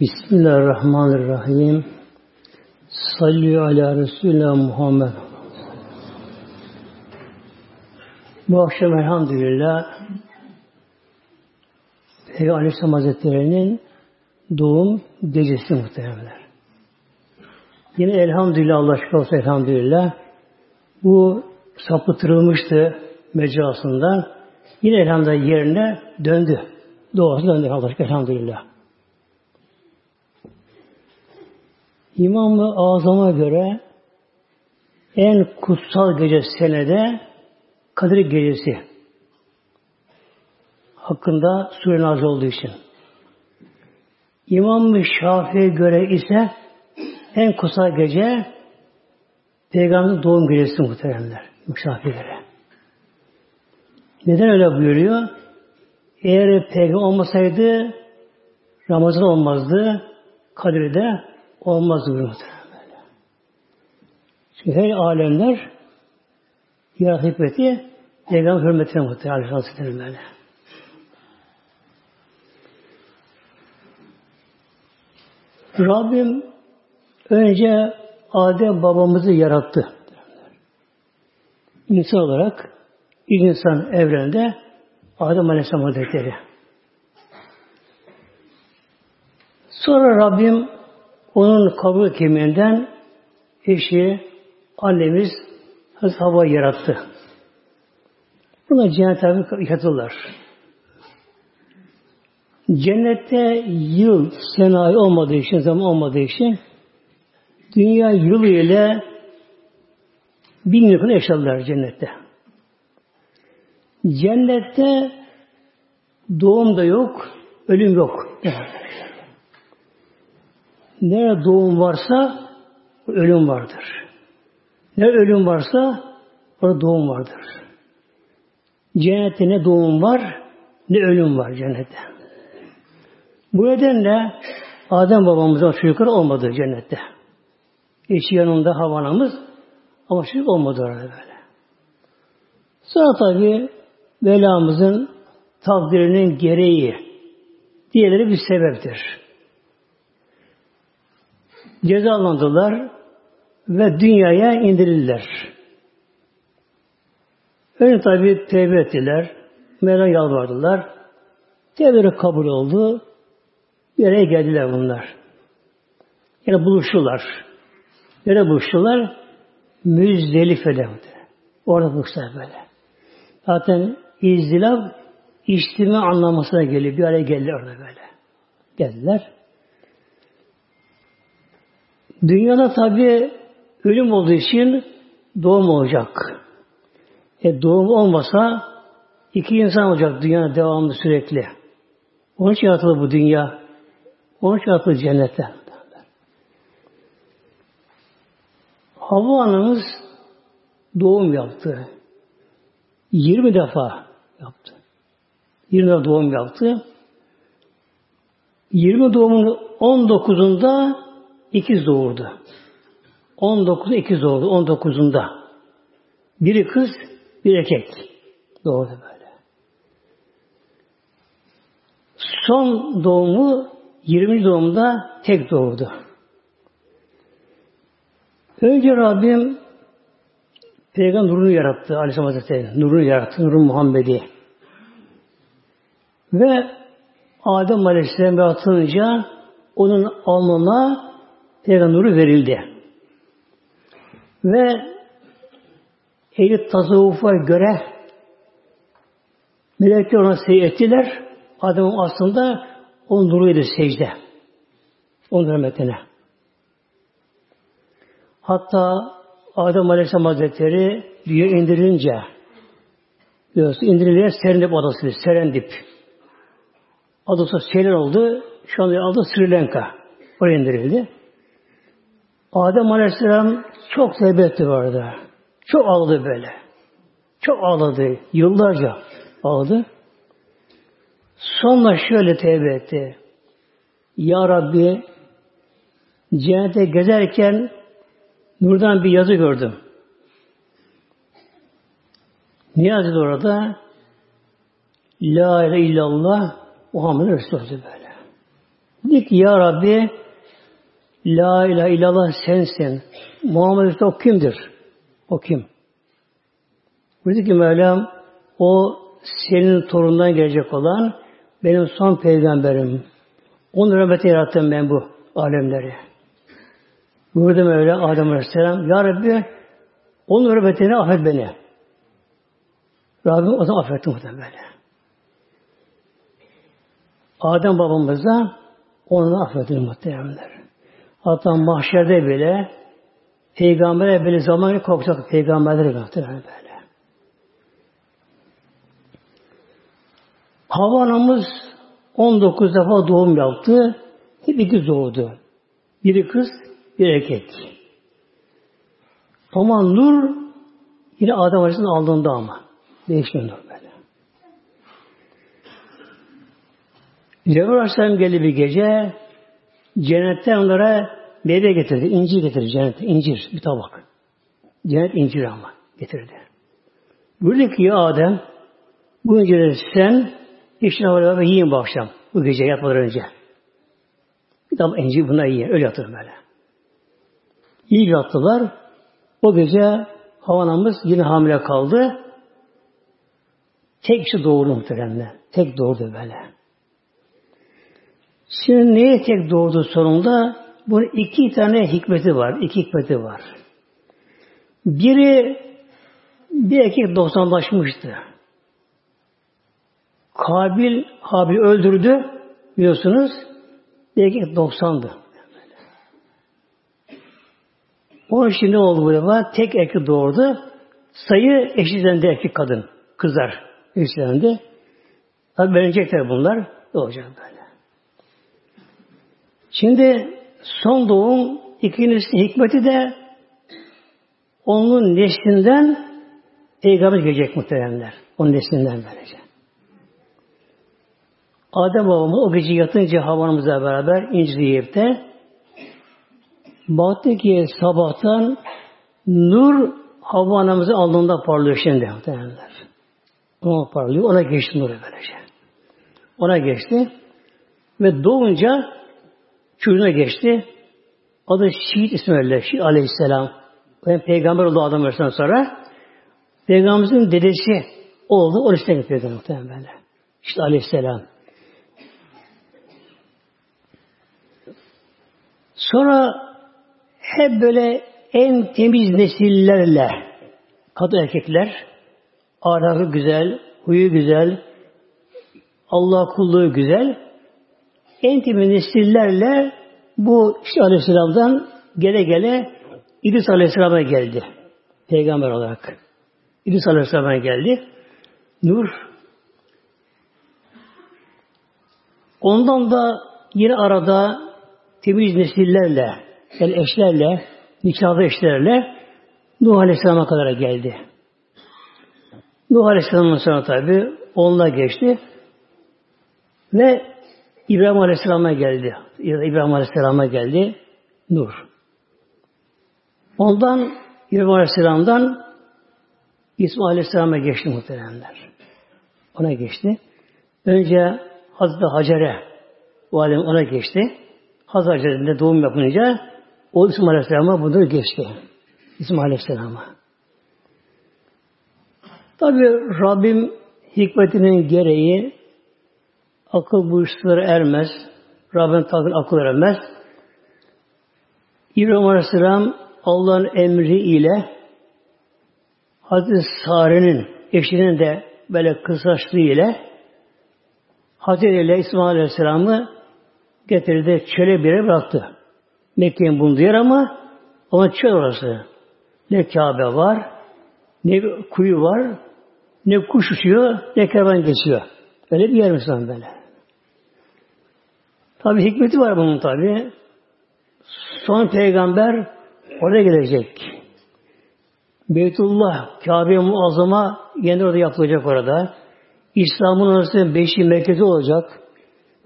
Bismillahirrahmanirrahim. Salli ala Resulullah Muhammed. Bu akşam elhamdülillah Peygamber Aleyhisselam Hazretleri'nin doğum gecesi muhtemelenler. Yine elhamdülillah Allah şükür olsun elhamdülillah bu sapıtırılmıştı mecrasından. Yine elhamdülillah yerine döndü. Doğası döndü Allah şükür elhamdülillah. İmam-ı Azam'a göre en kutsal gece senede Kadir Gecesi hakkında sure nazı olduğu için. İmam-ı Şafii'ye göre ise en kutsal gece Peygamberin doğum gecesi muhteremler. Şafii'ye göre. Neden öyle buyuruyor? Eğer Peygamber olmasaydı Ramazan olmazdı. Kadir'de olmaz böyle. Çünkü her alemler ya hikmeti Peygamber hürmetine muhtemelen Hazretleri böyle. Rabbim önce Adem babamızı yarattı. İnsan olarak insan evrende Adem Aleyhisselam Hazretleri. Sonra Rabbim onun kabul kemiğinden eşi, annemiz Hazreti Hava yarattı. Buna cennet tabi yaratırlar. Cennette yıl, senayi olmadığı için, zaman olmadığı için dünya yılı ile bin yıl yaşadılar cennette. Cennette doğum da yok, ölüm yok. Nerede doğum varsa ölüm vardır. Ne ölüm varsa orada doğum vardır. Cennette ne doğum var ne ölüm var cennette. Bu nedenle Adem babamızın çocukları olmadı cennette. Eşi yanında havanamız ama çocuk olmadı orada böyle. Sonra tabi belamızın takdirinin gereği diğerleri bir sebeptir. Cezalandılar ve dünyaya indirildiler. Önce tabi tevbe ettiler. Mevla yalvardılar. Tevbeleri kabul oldu. Bir araya geldiler bunlar. Yine buluştular. Nerede buluştular? Müzdelife'de. Orada buluştular böyle. Zaten izdilaf içtime anlamasına geliyor. Bir araya geldiler orada böyle. Geldiler. Dünyada tabi ölüm olduğu için doğum olacak. E doğum olmasa iki insan olacak dünyada devamlı sürekli. Onun için yaratıldı bu dünya. Onun için yaratıldı cennette. Havva anamız doğum yaptı. 20 defa yaptı. 20 defa doğum yaptı. 20 doğumun 19'unda ikiz doğurdu. 19'da ikiz doğurdu. 19'unda. Biri kız, bir erkek doğdu böyle. Son doğumu 20. doğumda tek doğurdu. Önce Rabbim Peygamber nurunu yarattı Aleyhisselam Hazretleri. Nurunu yarattı. Nurun Muhammed'i. Ve Adem Aleyhisselam yaratılınca onun alnına Peygamber nuru verildi. Ve ehli tasavvufa göre melekler ona secde ettiler. Adem'in aslında onun nuruydu secde. Onun hürmetine. Hatta Adem Aleyhisselam Hazretleri dünya indirilince biliyorsun indirilince Serendip adası Serendip. Adası Seylan oldu. Şu anda adı Sri Lanka. Oraya indirildi. Adem Aleyhisselam çok tevbe orada. Çok ağladı böyle. Çok ağladı. Yıllarca ağladı. Sonra şöyle tevbe etti. Ya Rabbi cennete gezerken nurdan bir yazı gördüm. Ne yazdı orada? La ilahe illallah Muhammed Resulü böyle. Dedi ki Ya Rabbi La ilahe illallah sensin. Muhammed o kimdir? O kim? Dedi ki Mevlam o senin torundan gelecek olan benim son peygamberim. Onun rahmeti yarattım ben bu alemleri. Buyurdu Mevla Adem Aleyhisselam Ya Rabbi onun rahmetini affet beni. Rabbim o zaman affetti muhtemelen. Adem babamıza onu affetti muhtemelenler. Hatta mahşerde bile peygambere böyle zamanı korkacak peygamberleri muhtemelen böyle. Hava anamız 19 defa doğum yaptı. Hep iki doğdu. Biri kız, bir erkek. Ama nur yine Adem Aleyhisselam aldığında ama. Değişmiyor nur böyle. Cebrail Aleyhisselam geldi bir gece cennetten onlara meyve getirdi. incir getirdi cennet. incir bir tabak. Cennet incir ama getirdi. Buyurdu ki ya Adem bu inciri sen eşine beraber yiyin bu akşam. Bu gece yatmadan önce. Bir tabak incir buna yiyin. Öyle yatır böyle. İyi yattılar. O gece havanamız yine hamile kaldı. Tek kişi doğurdu muhtemelen. Tek doğurdu böyle. Şimdi neye tek doğurdu sonunda? Bunun iki tane hikmeti var. İki hikmeti var. Biri bir erkek doksanlaşmıştı. Kabil Habil öldürdü biliyorsunuz. Bir erkek doksandı. Onun için ne oldu bu defa? Tek erkek doğurdu. Sayı eşitlendi erkek kadın. Kızlar eşitlendi. Tabi verecekler bunlar. Doğacak böyle. Şimdi son doğum ikincisi hikmeti de onun neslinden peygamber gelecek muhteremler. Onun neslinden böylece. Adem babamız o gece yatınca havanımızla beraber incir yiyip de baktı ki sabahtan nur hava anamızı aldığında parlıyor şimdi muhtemelenler. Ona parlıyor. Ona geçti nuru böylece. Ona geçti. Ve doğunca çocuğuna geçti. Adı Şiit ismi öyle. Şiit aleyhisselam. Yani peygamber oldu adam versen sonra. Peygamberimizin dedesi oldu. O üstüne getirdi muhtemelen böyle. İşte aleyhisselam. Sonra hep böyle en temiz nesillerle kadın erkekler ahlakı güzel, huyu güzel, Allah kulluğu güzel en temiz nesillerle bu işte Aleyhisselam'dan gele gele İdris Aleyhisselam'a geldi. Peygamber olarak. İdris Aleyhisselam'a geldi. Nur Ondan da yine arada temiz nesillerle, yani eşlerle, nikahlı eşlerle Nuh Aleyhisselam'a kadar geldi. Nuh Aleyhisselam'ın sonra tabi onunla geçti. Ve İbrahim Aleyhisselam'a geldi. İbrahim Aleyhisselam'a geldi. Nur. Ondan İbrahim Aleyhisselam'dan İsmail Aleyhisselam'a geçti muhteremler. Ona geçti. Önce Hazreti Hacer'e o alem ona geçti. Hazreti Hacer'de doğum yapınca o İsmail Aleyhisselam'a bunu geçti. İsmail Aleyhisselam'a. Tabi Rabbim hikmetinin gereği Akıl bu işlere ermez. Rabbin takdir akıl ermez. İbrahim Aleyhisselam Allah'ın emri ile Hazreti Sare'nin eşinin de böyle kısaçlığı ile Hazreti ile İsmail Aleyhisselam'ı getirdi, çöle bir yere bıraktı. Mekke'nin bulunduğu yer ama ama çöl orası. Ne Kabe var, ne kuyu var, ne kuş uçuyor, ne kervan geçiyor. Öyle bir yer Müslüman böyle. Tabi hikmeti var bunun tabi. Son peygamber oraya gelecek. Beytullah, Kabe-i Muazzama yeni orada yapılacak orada. İslam'ın orası beşi merkezi olacak.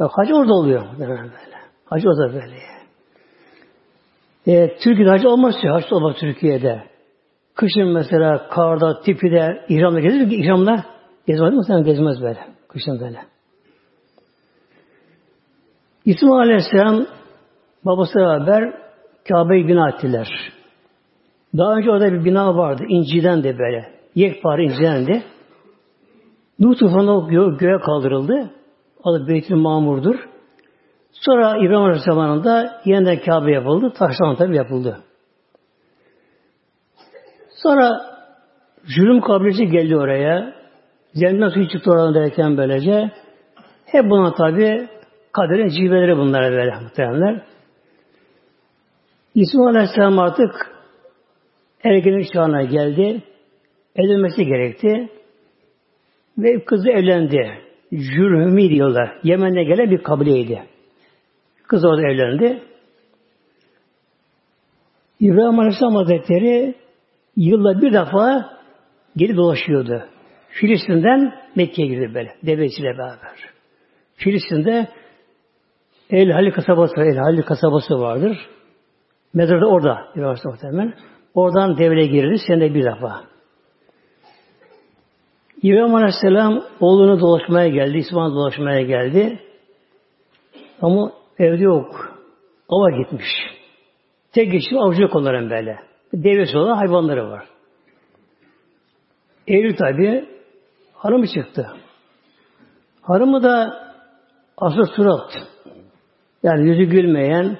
Bak hac orada oluyor. Böyle. Hac orada böyle. E, Türkiye'de hac olmaz ya. Hac olmaz Türkiye'de. Kışın mesela karda, tipide, ihramda gezer mi? İhramda gezmez mi? Sen gezmez böyle. Kışın böyle. İsmail Aleyhisselam babası beraber Kabe'yi bina ettiler. Daha önce orada bir bina vardı. İnciden de böyle. Yekpare inciden de. Nuh tufanı gö göğe kaldırıldı. Adı Beytül Mamur'dur. Sonra İbrahim Aleyhisselam'ın yeniden Kabe yapıldı. Taştan tabi yapıldı. Sonra zulüm kabilesi geldi oraya. Cennetten suyu çıktı oradan derken böylece. Hep buna tabi kaderin cilveleri bunlara böyle muhtemelenler. İsmail Aleyhisselam artık ergenlik çağına geldi. Evlenmesi gerekti. Ve kızı evlendi. Cürhümi diyorlar. Yemen'de gelen bir kabileydi. Kız orada evlendi. İbrahim Aleyhisselam Hazretleri yılda bir defa geri dolaşıyordu. Filistin'den Mekke'ye girdi böyle. Devesiyle beraber. Filistin'de El Halil kasabası, El Halil kasabası vardır. Mezarda orada İbrahim Aleyhisselam Oradan devre girdi senede bir defa. İbrahim Aleyhisselam oğlunu dolaşmaya geldi, İsmail dolaşmaya geldi. Ama evde yok. Ava gitmiş. Tek geçip avcılık onların böyle. Devesi olan hayvanları var. Eylül tabi hanımı çıktı. Hanımı da asıl surat. Yani yüzü gülmeyen,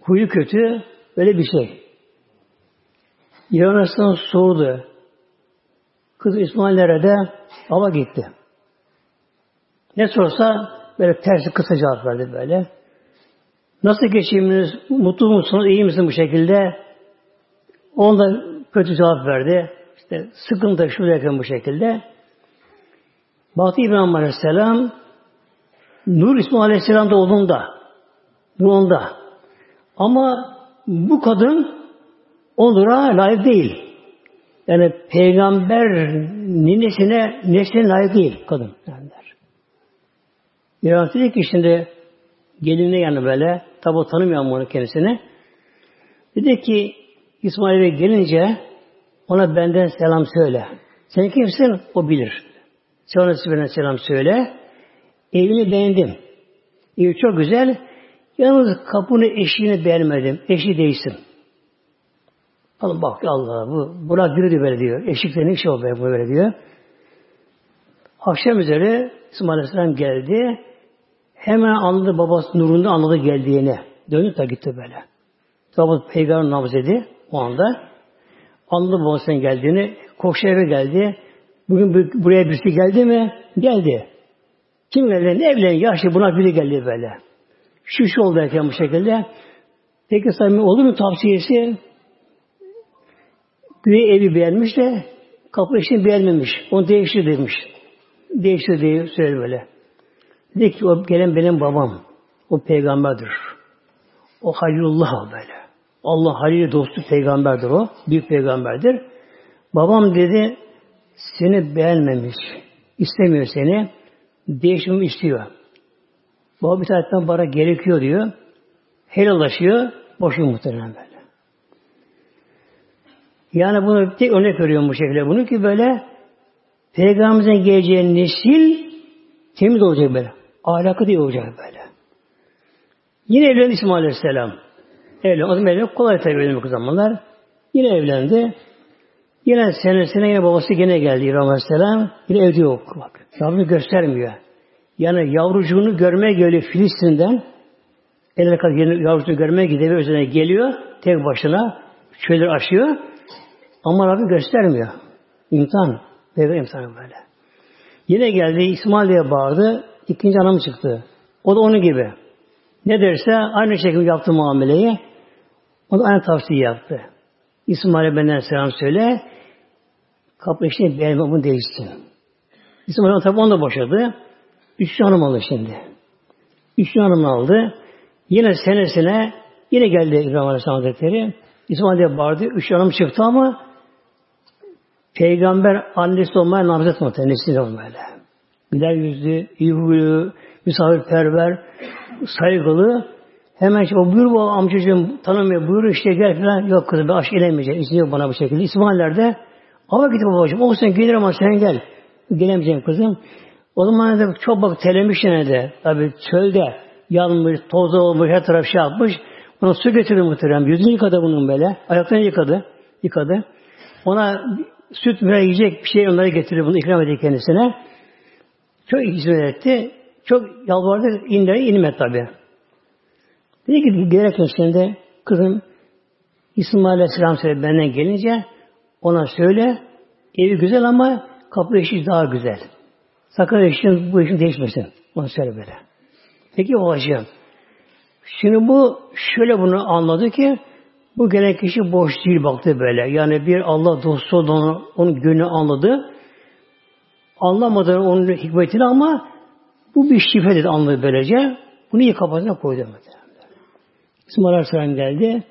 huyu kötü, böyle bir şey. Aleyhisselam sordu. Kız İsmail nerede? Ava gitti. Ne sorsa böyle tersi kısa cevap verdi böyle. Nasıl geçiminiz? Mutlu musunuz? İyi misin bu şekilde? Onda kötü cevap verdi. İşte sıkıntı şu yakın bu şekilde. Baktı İbrahim Aleyhisselam Nur İsmail Aleyhisselam da olduğunda bu onda. Ama bu kadın o nura layık değil. Yani peygamber ninesine, nesline layık değil kadın. Derler. İran dedi ki şimdi gelinle yanı böyle, tabi tanımıyorum onu kendisini. Dedi ki İsmail'e gelince ona benden selam söyle. Sen kimsin? O bilir. Sonra benden selam söyle. Evini beğendim. Evi çok güzel. Yalnız kapını eşiğini beğenmedim. Eşi değilsin. Allah bak Allah bu buna biri böyle diyor. Eşikte ne işi oluyor böyle diyor. Akşam üzere İsmail Aleyhisselam geldi. Hemen anladı babası nurunda anladı geldiğini. Döndü de gitti böyle. Babası peygamber namaz dedi o anda. Anladı babasının geldiğini. Koşu eve geldi. Bugün buraya birisi geldi mi? Geldi. Kim geldi? Ne evlen? Yaşlı buna biri geldi böyle. Şu şu oldu derken bu şekilde. Peki samimi olur mu tavsiyesi? Güya evi beğenmiş de kapı işini beğenmemiş. Onu değiştir demiş. Değiştir diye söyledi böyle. Dedi ki o gelen benim babam. O peygamberdir. O Halilullah böyle. Allah Halil dostu peygamberdir o. Büyük peygamberdir. Babam dedi seni beğenmemiş. istemiyor seni. Değişimi istiyor. Baba bir taraftan bana gerekiyor diyor. Helallaşıyor. Boşuyor muhtemelen böyle. Yani bunu tek örnek veriyorum bu şekilde. Bunu ki böyle Peygamberimizin geleceği nesil temiz olacak böyle. Ahlakı değil olacak böyle. Yine evlendi İsmail Aleyhisselam. Evlendi. O zaman evlendi. Kolay tabi evlenmek o zamanlar. Yine evlendi. Yine senesine yine babası gene geldi İbrahim Aleyhisselam. Yine evde yok. Bak. Rabbini göstermiyor. Yani yavrucuğunu görmeye geliyor Filistin'den. Eline kadar yavrucuğunu görmeye gidiyor. Üzerine geliyor. Tek başına. Çölleri aşıyor. Ama Rabbi göstermiyor. İmtihan. Peygamber imtihanı böyle. Yine geldi İsmail diye bağırdı. İkinci anam çıktı. O da onun gibi. Ne derse aynı şekilde yaptı muameleyi. O da aynı tavsiye yaptı. İsmail'e benden selam söyle. Kapı işini beğenme bunu değişsin. İsmail tabi onu da boşadı. Üç hanım aldı şimdi. Üç hanım aldı. Yine senesine yine geldi İbrahim Aleyhisselam Hazretleri. İsmail diye bağırdı. Üç hanım çıktı ama Peygamber annesi olmaya namzet muhtemelen nesli böyle. Güler yüzlü, iyi huylu, misafirperver, saygılı. Hemen işte, o buyur bu amcacığım tanımıyor, buyur işte gel falan. Yok kızım ben aşk gelemeyeceğim. İzni yok bana bu şekilde. İsmail'ler ama gidip babacığım o sen gelir ama sen gel. Gelemeyeceğim kızım. O zaman da çok bak telemiş yine de. Tabi çölde. yanmış, toz olmuş, her taraf şey yapmış. Ona su getirdi muhterem. Yüzünü yıkadı bunun böyle. Ayaklarını yıkadı. Yıkadı. Ona süt ve yiyecek bir şey onlara getirdi. Bunu ikram etti kendisine. Çok hizmet etti. Çok yalvardı. İnleri inmedi tabi. Dedi ki gereken şimdi kızım İsmail Aleyhisselam söyledi benden gelince ona söyle evi güzel ama kapı eşi daha güzel. Sakın eşin bu işin değişmesin. Onu söyle böyle. Peki babacığım. Şimdi bu şöyle bunu anladı ki bu gelen kişi boş değil baktı böyle. Yani bir Allah dostu olduğunu, onun gönlü anladı. Anlamadı onun hikmetini ama bu bir şifre dedi anladı böylece. Bunu iyi kafasına koydu. İsmail Aleyhisselam geldi.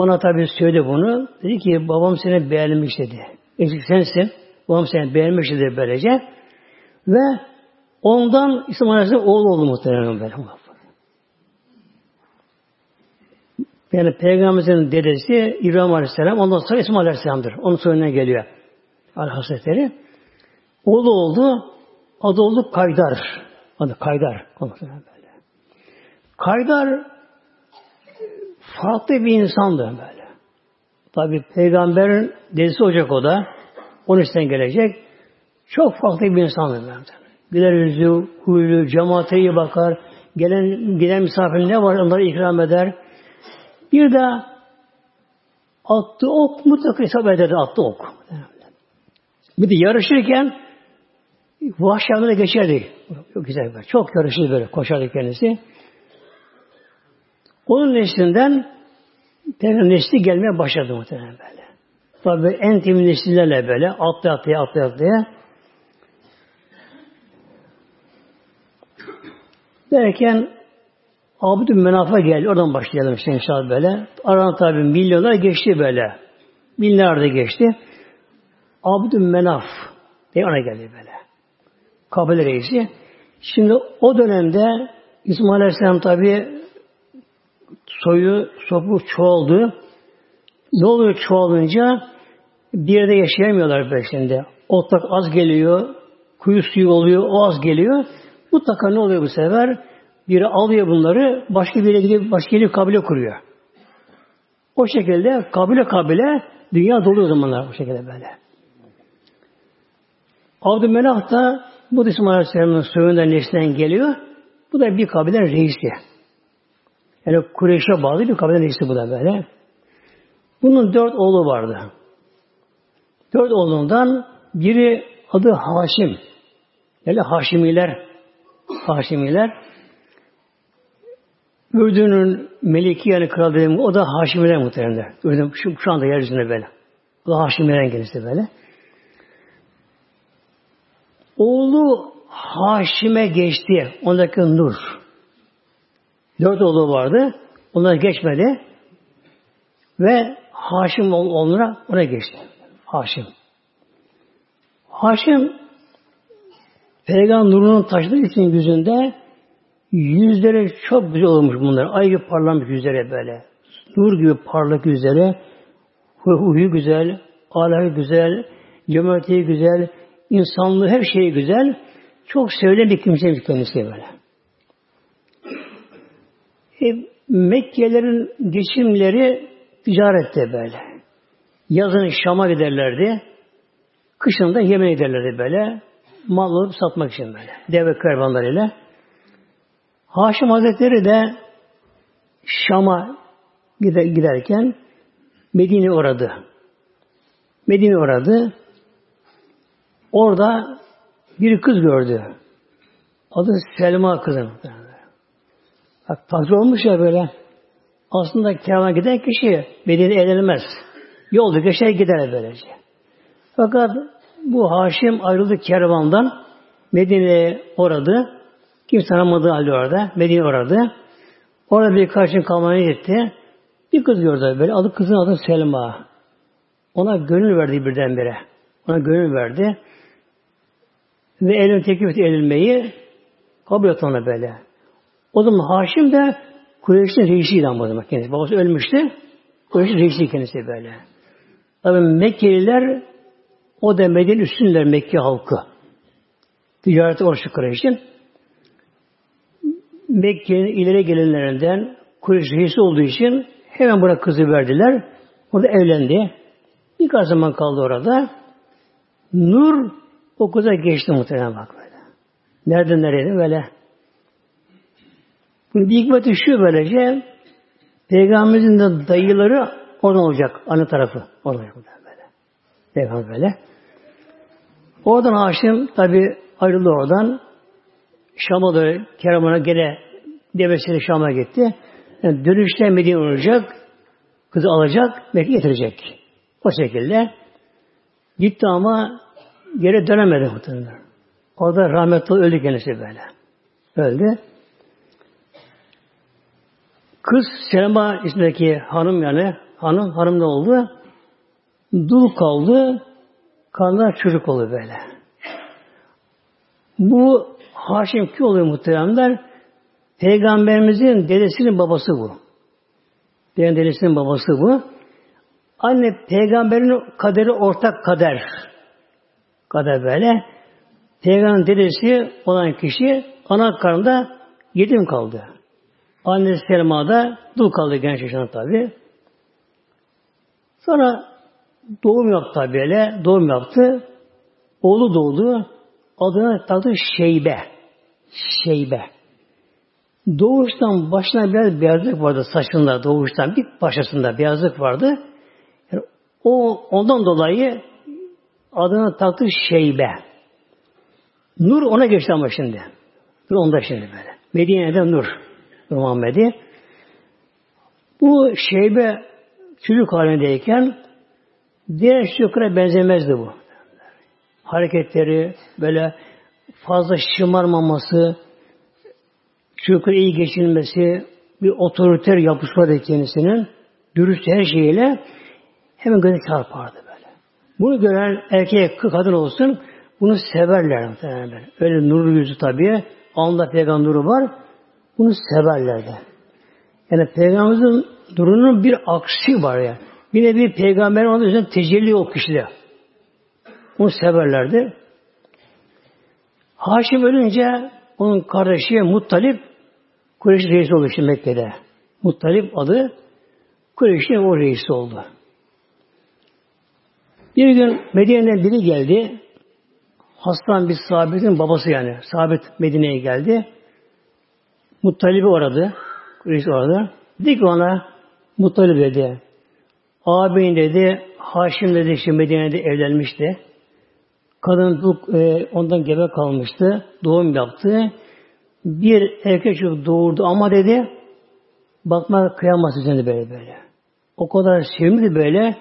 Ona tabi söyledi bunu. Dedi ki babam seni beğenmiş dedi. Eksik sensin. Babam seni beğenmiş dedi böylece. Ve ondan İsmail Aleyhisselam oğlu oldu muhtemelen böyle. Yani Peygamberimizin dedesi İbrahim Aleyhisselam, ondan sonra İsmail Aleyhisselam'dır. Onun soyundan geliyor. Al-Hazretleri. Oğlu oldu, adı oldu Kaydar. Adı Kaydar. Kaydar farklı bir insandı böyle. Tabi peygamberin dedesi olacak o da. Onun üstten gelecek. Çok farklı bir insandı. Böyle. Güler yüzlü, huylu, cemaate iyi bakar. Gelen, gelen misafir ne var onları ikram eder. Bir de attı ok mutlaka hesap ederdi attı ok. Bir de yarışırken vahşi geçerdi. Çok güzel. Çok yarışırdı böyle. Koşardı kendisi. Onun neslinden Peygamber nesli gelmeye başladı muhtemelen böyle. Tabi en temiz nesillerle böyle atlaya atlaya atlaya atlaya derken Abdü Menaf'a geldi. Oradan başlayalım işte inşallah böyle. Aradan tabi milyonlar geçti böyle. Binler de geçti. Abdü Menaf diye ona geldi böyle. Kabile reisi. Şimdi o dönemde İsmail Aleyhisselam tabi soyu, sopu çoğaldı. Ne oluyor çoğalınca bir yerde yaşayamıyorlar peşinde. Otlak az geliyor, kuyu suyu oluyor, o az geliyor. Mutlaka ne oluyor bu sefer? Biri alıyor bunları, başka bir yere gidip başka bir kabile kuruyor. O şekilde kabile kabile dünya doluyor zamanlar bu şekilde böyle. Abdülmelah da bu İsmail Aleyhisselam'ın soyundan neslinden geliyor. Bu da bir kabilenin reisi. Yani Kureyş'e bağlı bir kabile reisi bu da böyle. Bunun dört oğlu vardı. Dört oğlundan biri adı Haşim. Yani Haşimiler. Haşimiler. Ürdün'ün meliki yani kral dediğim o da Haşimiler muhtemelen. Ürdün şu, şu anda yeryüzünde böyle. O da Haşimiler'in kendisi böyle. Oğlu Haşim'e geçti. Ondaki Nur. Dört oğlu vardı. Onlar geçmedi. Ve Haşim oğluna ona geçti. Haşim. Haşim Peygamber nurunun taşıdığı için yüzünde yüzleri çok güzel olmuş bunlar. Ay gibi parlamış yüzleri böyle. Nur gibi parlak yüzleri. Huyu güzel, ahlakı güzel, cömertliği güzel, insanlığı her şeyi güzel. Çok sevilen bir kimseymiş kendisi böyle. E, Mekkelerin geçimleri ticarette böyle. Yazın Şam'a giderlerdi. Kışın da Yemen'e giderlerdi böyle. Mal alıp satmak için böyle. Deve kervanlarıyla. Haşim Hazretleri de Şam'a giderken Medine uğradı. Medine uğradı. Orada bir kız gördü. Adı Selma kızı. Bak takdir olmuş ya böyle. Aslında kervan giden kişi bedeni eğlenmez. Yolda geçer gider böylece. Fakat bu Haşim ayrıldı kervandan. Medine'ye uğradı. Kimse tanımadığı halde orada. Medine uğradı. Orada birkaç gün kalmaya gitti. Bir kız gördü böyle. Adı kızın adı Selma. Ona gönül verdi birdenbire. Ona gönül verdi. Ve elini teklif etti edilmeyi. Kabul etti ona böyle. O zaman Haşim de Kureyş'in reisiydi ama o zaman kendisi. Babası ölmüştü. Kureyş'in reisi kendisi böyle. Tabi Mekkeliler o da Medine üstünler Mekke halkı. Ticareti orası Kureyş'in. Mekke'nin ileri gelenlerinden Kureyş reisi olduğu için hemen buna kızı verdiler. O da evlendi. Birkaç zaman kaldı orada. Nur o kıza geçti muhtemelen bak böyle. Nereden nereye böyle. Bir hikmeti şu böylece Peygamberimizin de dayıları oradan olacak. Anne tarafı. Oradan olacak böyle. Peygamber böyle. Oradan Haşim tabi ayrıldı oradan. Şam'a da Kerem'e gene devesiyle Şam'a gitti. Yani dönüşte Medine olacak. Kızı alacak, Mekke getirecek. O şekilde. Gitti ama geri dönemedi muhtemelen. Orada rahmetli öldü kendisi böyle. Öldü. Kız Selma ismindeki hanım yani hanım hanım ne oldu? Dul kaldı. Karnına çocuk oldu böyle. Bu Haşim ki oluyor muhteremler? Peygamberimizin dedesinin babası bu. Peygamberin dedesinin babası bu. Anne peygamberin kaderi ortak kader. Kader böyle. Peygamberin dedesi olan kişi ana karnında yetim kaldı. Annesi Selma da dul kaldı genç yaşında tabi. Sonra doğum yaptı tabi böyle. Doğum yaptı. Oğlu doğdu. Adına taktı Şeybe. Şeybe. Doğuştan başına biraz beyazlık vardı saçında doğuştan bir başasında beyazlık vardı. Yani o ondan dolayı adına taktı Şeybe. Nur ona geçti ama şimdi. Nur onda şimdi böyle. Medine'de Nur. Muhammed'i. Bu şeybe çocuk halindeyken diğer çocuklara benzemezdi bu. Hareketleri böyle fazla şımarmaması, çocuklara iyi geçinmesi, bir otoriter yapısı vardı kendisinin. Dürüst her şeyiyle hemen göze çarpardı böyle. Bunu gören erkek, kadın olsun bunu severler muhtemelen. Öyle nurlu yüzü tabii. Alnında peygamber nuru var. Bunu severlerdi. Yani Peygamberimizin durumunun bir aksi var ya. De bir peygamber onun üzerine tecelli o kişide. Onu severlerdi. Haşim ölünce onun kardeşi Muttalip Kureyş reisi oldu şimdi Mekke'de. Muttalip adı Kureyş'in o reisi oldu. Bir gün Medine'den biri geldi. Hastan bir sahabetin babası yani. Sahabet Medine'ye geldi. Muttalib'i oradı. Reis oradı. Dedi ki ona Muttalib dedi. Ağabeyin dedi Haşim dedi işte Medine'de evlenmişti. Kadın e, ondan gebe kalmıştı. Doğum yaptı. Bir erkek çocuk doğurdu ama dedi bakma kıyamaz üzerinde böyle böyle. O kadar sevimli böyle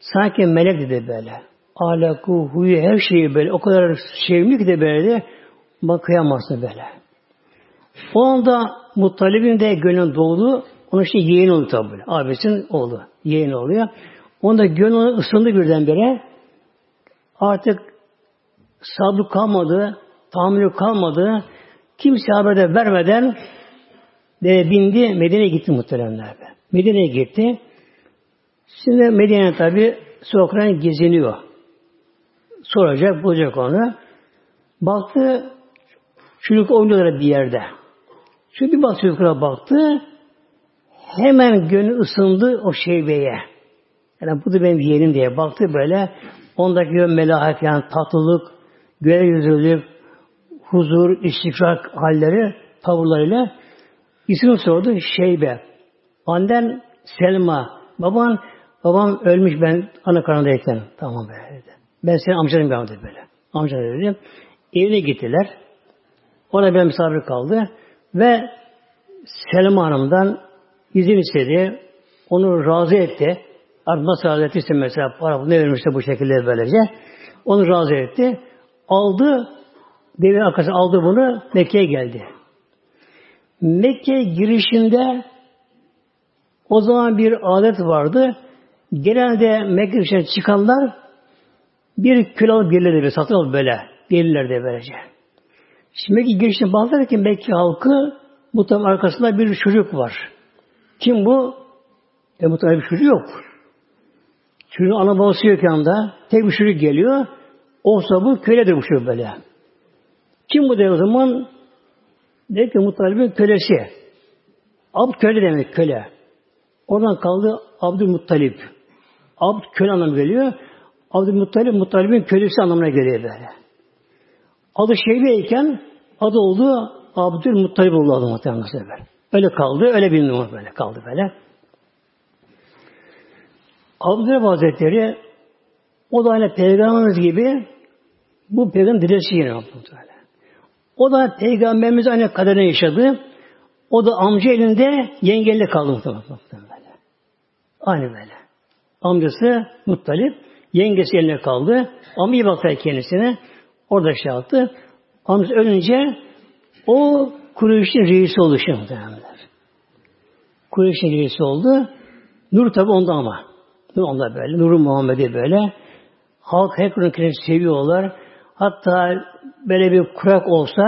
sanki melek dedi böyle. Ahlakı, huyu, her şeyi böyle. O kadar sevimli ki de böyle bak kıyamazsın böyle. O anda Muttalib'in de gönlün doğdu. Onun işte yeğeni oldu tabi. Abisinin oğlu. Yeğeni oluyor. Onda gönlü ısındı birdenbire. Artık sabrı kalmadı. Tahammülü kalmadı. Kimse haber de vermeden de bindi Medine'ye gitti muhteremler. Medine'ye gitti. Şimdi Medine tabi sokaklarına geziniyor. Soracak, bulacak onu. Baktı çocuk oynuyorlar bir yerde. Çünkü bir baktı yukarı baktı. Hemen gönlü ısındı o şeybeye. Yani bu da benim yeğenim diye baktı böyle. Ondaki melahat yani tatlılık, göğe yüzlülük, huzur, istikrar halleri, tavırlarıyla ismini sordu Şeybe. Annen Selma. Baban, babam ölmüş ben ana karnındayken. Tamam böyle dedi. Ben senin amcanım ben dedi böyle. Amcan dedi. Evine gittiler. Ona bir misafir kaldı. Ve Selma Hanım'dan izin istedi. Onu razı etti. Nasıl razı ettiyse mesela para ne vermişse bu şekilde böylece. Onu razı etti. Aldı, devin arkası aldı bunu, Mekke'ye geldi. Mekke girişinde o zaman bir adet vardı. Genelde Mekke girişine çıkanlar bir kül alıp gelirlerdi, satın alıp böyle. Gelirlerdi böylece. Şimdi Mekke girişine baktılar ki Mekke halkı muhtemelen arkasında bir çocuk var. Kim bu? E muhtemelen bir çocuk yok. Çocuğun ana babası yok yanında. Tek bir çocuk geliyor. Olsa bu köledir bu çocuk böyle. Kim bu diye o zaman? Dedi ki Muttalib'in kölesi. Abd köle demek köle. Oradan kaldı Abdülmuttalip. Abd köle anlamı geliyor. Abdülmuttalip Muttalib'in kölesi anlamına geliyor böyle. Adı Şeybeyken adı oldu Abdülmuttalip oldu adı muhtemelen. Öyle kaldı, öyle bilmiyorum böyle kaldı böyle. Abdülhamid Hazretleri o da aynı peygamberimiz gibi bu peygamber diresi yine muhtemelen. O da peygamberimiz aynı kaderine yaşadı. O da amca elinde yengeyle kaldı muhtemelen. Aynı böyle. Amcası Muttalip, yengesi eline kaldı. Ama iyi baktı kendisine. Orada şey yaptı. Amcası ölünce o Kureyş'in reisi oldu şimdi muhtemelenler. Kureyş'in reisi oldu. Nur tabi onda ama. Nur onda böyle. Nur'un Muhammed'i böyle. Halk her Kur'an-ı seviyorlar. Hatta böyle bir kurak olsa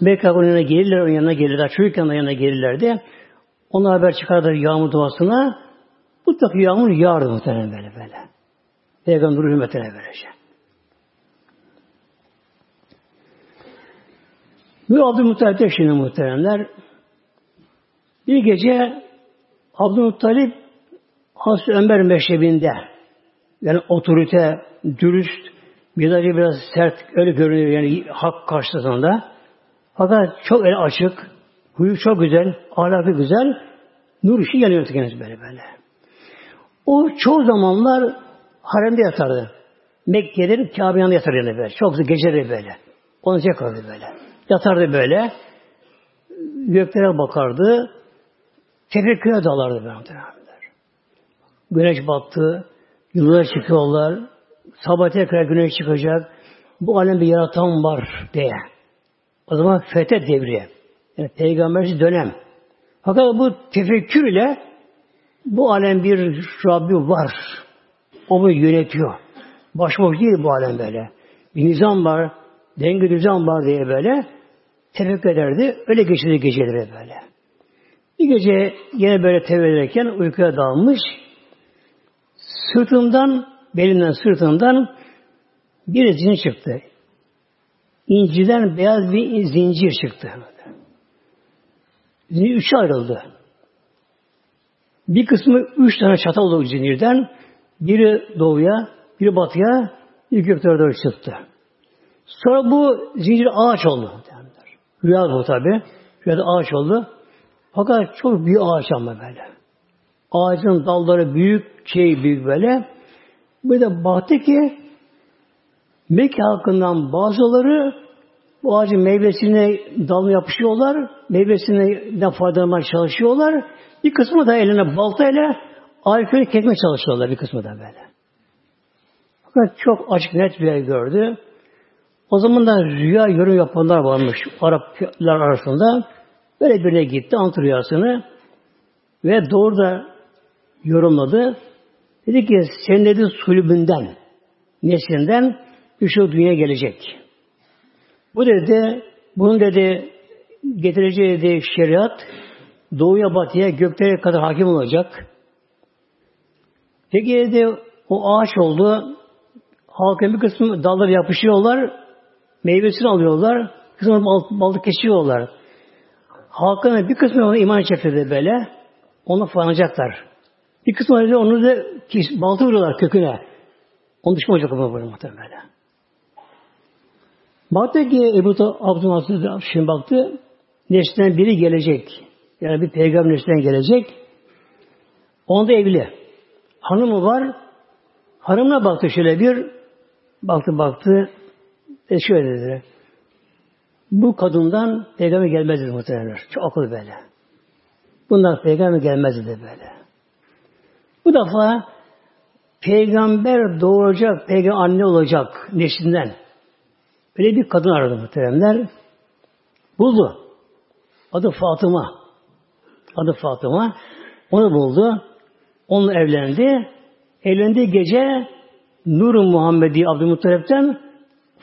Mekke onun yanına gelirler, onun yanına gelirler. Çocukken onun yanına gelirlerdi. Onlar haber çıkardı yağmur duasına. Mutlaka yağmur yağardı muhtemelen böyle böyle. Peygamber hürmetine böylece. Bu Abdülmuttalip şimdi muhteremler bir gece Abdülmuttalip Hazreti Ömer meşrebinde yani otorite, dürüst, Mizacı biraz sert öyle görünüyor yani hak karşısında. Fakat çok el açık, huyu çok güzel, ahlakı güzel, nur ışığı yanıyor kendisi böyle böyle. O çoğu zamanlar haremde yatardı. Mekke'de Kabe'nin yanında yatardı yani böyle. Çok geceleri böyle. Onu yakardı böyle. Yatardı böyle. Göklere bakardı. Tefekküre dalardı böyle. Güneş battı. Yıldızlar çıkıyorlar. Sabah tekrar güneş çıkacak. Bu alemde yaratan var diye. O zaman fethet devri. Yani peygambersiz dönem. Fakat bu tefekkür ile bu alem bir Rabbi var. O bunu yönetiyor. Başboş değil bu alem böyle. Bir nizam var, denge düzen var diye böyle tefekkür ederdi. Öyle geçirdi geceleri böyle. Bir gece yine böyle tevbe ederken uykuya dalmış. Sırtından, belinden sırtından bir zincir çıktı. İnciden beyaz bir zincir çıktı. Zincir üçe ayrıldı. Bir kısmı üç tane çatal oldu zincirden. Biri doğuya, biri batıya, bir göklere doğru çıktı. Sonra bu zincir ağaç oldu. Rüya bu tabi. Rüyada ağaç oldu. Fakat çok büyük ağaç ama böyle. Ağacın dalları büyük, şey büyük böyle. Bir de baktı ki Mekke halkından bazıları bu ağacın meyvesine dalına yapışıyorlar. Meyvesinden faydalanmaya çalışıyorlar. Bir kısmı da eline baltayla ağaçları kesmeye çalışıyorlar bir kısmı da böyle. Fakat çok açık net bir yer gördü. O zaman da rüya yorum yapanlar varmış Araplar arasında. Böyle birine gitti ant rüyasını ve doğru da yorumladı. Dedi ki sen dedi sulbünden, neslinden üçü dünya gelecek. Bu dedi, bunun dedi getireceği dedi şeriat doğuya batıya göklere kadar hakim olacak. Peki dedi o ağaç oldu. Halkın bir kısmı dalları yapışıyorlar. Meyvesini alıyorlar. Bal, balık kesiyorlar. Halkın bir kısmı ona iman edecekler böyle. Onu falanacaklar. Bir kısmı öyle onu da balta vuruyorlar köküne. Onu düşman olacak ama böyle muhtemelen. Baktı ki Ebu Abdülhamid şimdi baktı. Neslinden biri gelecek. Yani bir peygamber neslinden gelecek. Onda evli. Hanımı var. Hanımına baktı şöyle bir. Baktı baktı. E şöyle dedi. Bu kadından peygamber gelmez dedi muhtemelen. Çok akıllı böyle. Bundan peygamber gelmez dedi böyle. Bu defa peygamber doğuracak, peygamber anne olacak neslinden. Böyle bir kadın aradı muhteremler. Buldu. Adı Fatıma. Adı Fatıma. Onu buldu. Onunla evlendi. Evlendiği gece Nur-u Muhammedi Abdülmuttalip'ten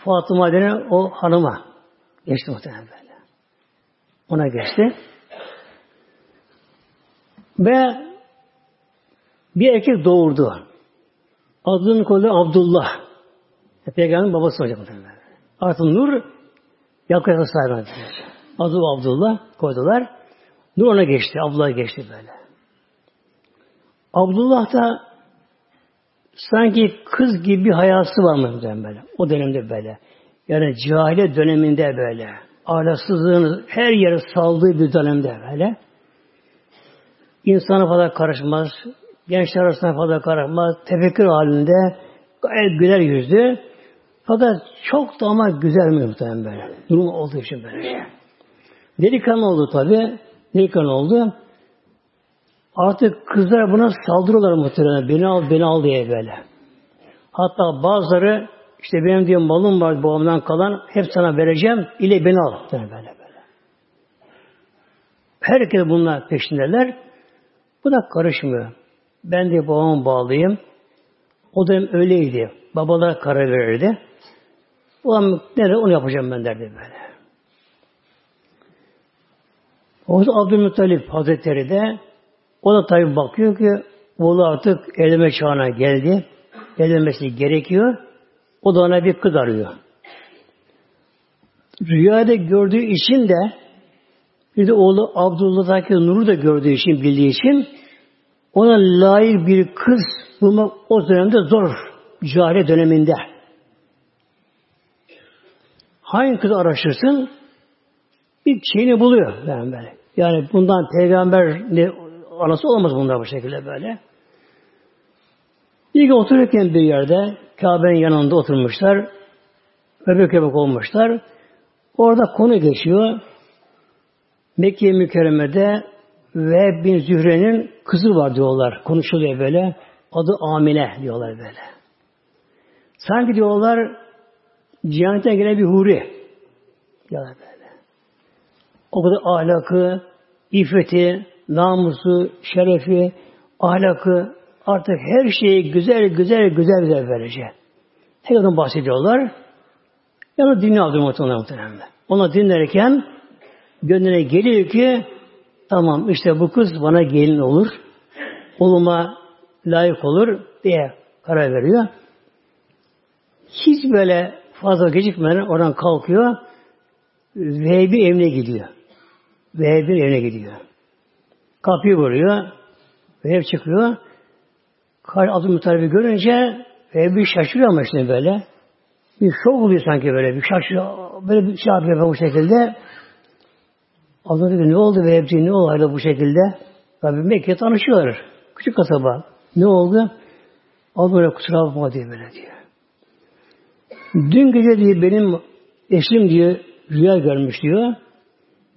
Fatıma denen o hanıma geçti muhtemelen böyle. Ona geçti. Ve bir erkek doğurdu. Adının konuda Abdullah. Peygamberin babası olacak muhtemelen. Artık Nur Yakup'a sahibi Adı Abdullah koydular. Nur ona geçti. Abdullah geçti böyle. Abdullah da sanki kız gibi hayası var mı böyle. O dönemde böyle. Yani cahile döneminde böyle. Ahlaksızlığın her yere saldığı bir dönemde böyle. İnsana fazla karışmaz. Gençler arasında fazla karışmaz. Tefekkür halinde gayet güler yüzlü. Fakat çok da ama güzel mi muhtemelen böyle. Durum olduğu için böyle. Delikanlı oldu tabi. Delikanlı oldu. Artık kızlar buna saldırıyorlar muhtemelen. Beni al, beni al diye böyle. Hatta bazıları işte benim diyor malım var babamdan kalan hep sana vereceğim ile beni al. Böyle böyle. Herkes bunlar peşindeler. Bu da karışmıyor. Ben de babama bağlıyım. O dönem öyleydi. Babalar karar verirdi. Babam nerede onu yapacağım ben derdi böyle. O Abdülmuttalip Hazretleri de o da tabi bakıyor ki oğlu artık evlenme çağına geldi. Evlenmesi gerekiyor. O da ona bir kız arıyor. Rüyada gördüğü için de bir de oğlu Abdullah'daki Nur'u da gördüğü için, bildiği için ona layık bir kız bulmak o dönemde zor. Cahiliye döneminde. Hangi kız araştırsın bir şeyini buluyor yani. Yani bundan peygamber ne, anası olamaz bunlar bu şekilde böyle. Bir gün otururken bir yerde Kabe'nin yanında oturmuşlar. Öbek öbek olmuşlar. Orada konu geçiyor. Mekke mükerremede ve bin Zühre'nin kızı var diyorlar. Konuşuluyor böyle. Adı Amine diyorlar böyle. Sanki diyorlar cihanetten gelen bir huri. Diyorlar böyle. O kadar ahlakı, iffeti, namusu, şerefi, ahlakı, artık her şeyi güzel güzel güzel güzel verecek. Herkesten bahsediyorlar. Yani dinle aldım muhtemelen. Ona dinlerken gönlüne geliyor ki tamam işte bu kız bana gelin olur. Oluma layık olur diye karar veriyor. Hiç böyle fazla gecikmeden oradan kalkıyor. Vehbi evine gidiyor. Vehbi evine gidiyor. Kapıyı vuruyor. Vehbi çıkıyor. Kar Abdülmuttalib'i görünce Vehbi şaşırıyor ama işte böyle. Bir şok oluyor sanki böyle. Bir şaşırıyor. Böyle bir şey yapıyor bu şekilde. Allah dedi ne oldu Vehbi ne oldu bu şekilde? Tabi Mekke tanışıyorlar. Küçük kasaba. Ne oldu? Böyle kusura bakma diye böyle diyor. Dün gece diye benim eşim diye rüya görmüş diyor.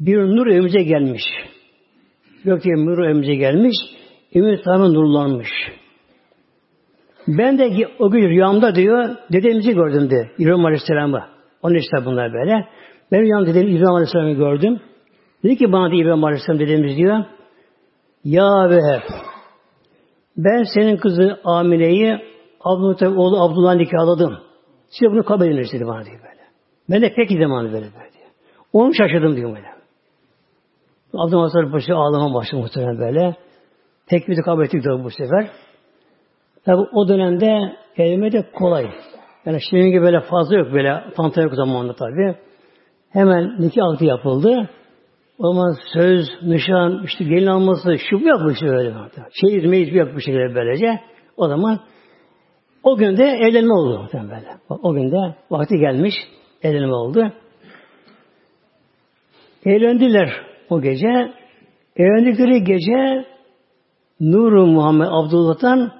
Bir nur evimize gelmiş. Gökte nur evimize gelmiş. Evimiz tamamen nurlanmış. Ben de o gün rüyamda diyor, dedemizi gördüm de, İbrahim Aleyhisselam'ı. Onun işte bunlar böyle. Ben rüyamda dedim, İbrahim Aleyhisselam'ı gördüm. Dedi ki bana da İbrahim Aleyhisselam dedemiz diyor, Ya Veheb, ben senin kızı Amine'yi Abdülmuttalip oğlu Abdullah'ın nikahladım. Size bunu kabul edin dedi bana diyor böyle. Ben de peki zamanı böyle böyle diyor. Onu şaşırdım diyor böyle. Abdülmuttalip başı ağlama başladı muhtemelen böyle. Tekbiri kabul ettik de bu sefer. Tabi o dönemde kelime de kolay. Yani şimdi gibi böyle fazla yok böyle tantana yok zamanında tabi. Hemen nikah akdi yapıldı. O zaman söz, nişan, işte gelin alması, şu bu yapmış öyle. Çeyiz meyiz bir yapmış şekilde böylece. O zaman o gün de evlenme oldu. Böyle. O gün de vakti gelmiş, evlenme oldu. Evlendiler o gece. Evlendikleri gece Nur Muhammed Abdullah'tan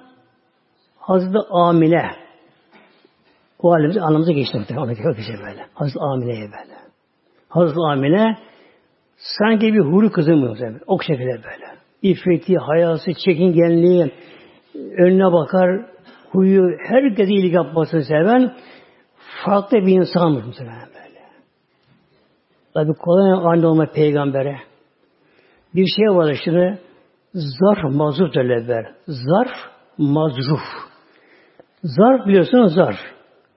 Hazreti Amine o halimize anlamıza geçti. O gece böyle. Hazreti Amine'ye böyle. Hazreti Amine sanki bir huri kızı mı? O şekilde böyle. İffeti, hayası, çekingenliği, önüne bakar, huyu, herkese iyilik yapmasını seven farklı bir insanmış muhtemelen. Tabi kolay anne olma peygambere. Bir şey var şimdi zarf mazruf derler. Zarf mazruf. Zarf biliyorsunuz zarf.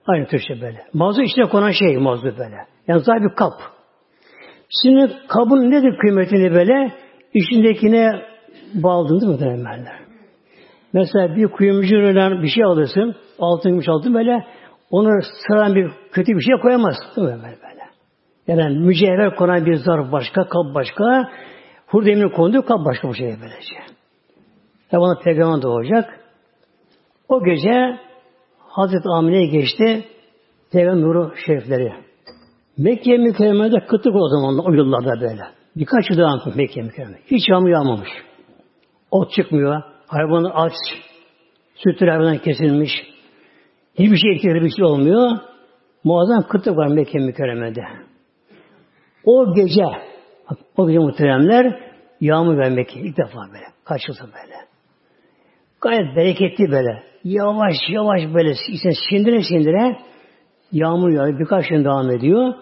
Aynı Türkçe böyle. Mazruf içine konan şey mazruf böyle. Yani zarf bir kap. Şimdi kabın nedir kıymetini böyle? İçindekine bağladın değil mi muhtemelen? Mesela bir kuyumcudan bir şey alırsın, altın gümüş altın böyle, onu sıran bir kötü bir şey koyamaz. Değil mi böyle? Yani mücevher konan bir zarf başka, kap başka. Hurdemir konduğu kap başka bu şey böylece. Ve bana peygamber doğacak. O gece Hazreti Amine'ye geçti. Peygamber nuru şerifleri. Mekke mükerremede kıtlık o zaman o yıllarda böyle. Birkaç yıl devam Mekke mükerremede. Hiç yağmur yağmamış. Ot çıkmıyor. Hayvanlar aç. Sütleri hayvandan kesilmiş. Hiçbir şey etkileri bir şey olmuyor. Muazzam kıtlık var Mekke mükerremede. O gece o gece muhteremler yağmur vermek ilk defa böyle. Kaç yılda böyle. Gayet bereketli böyle. Yavaş yavaş böyle işte sindire sindire yağmur yağıyor. Birkaç gün devam ediyor.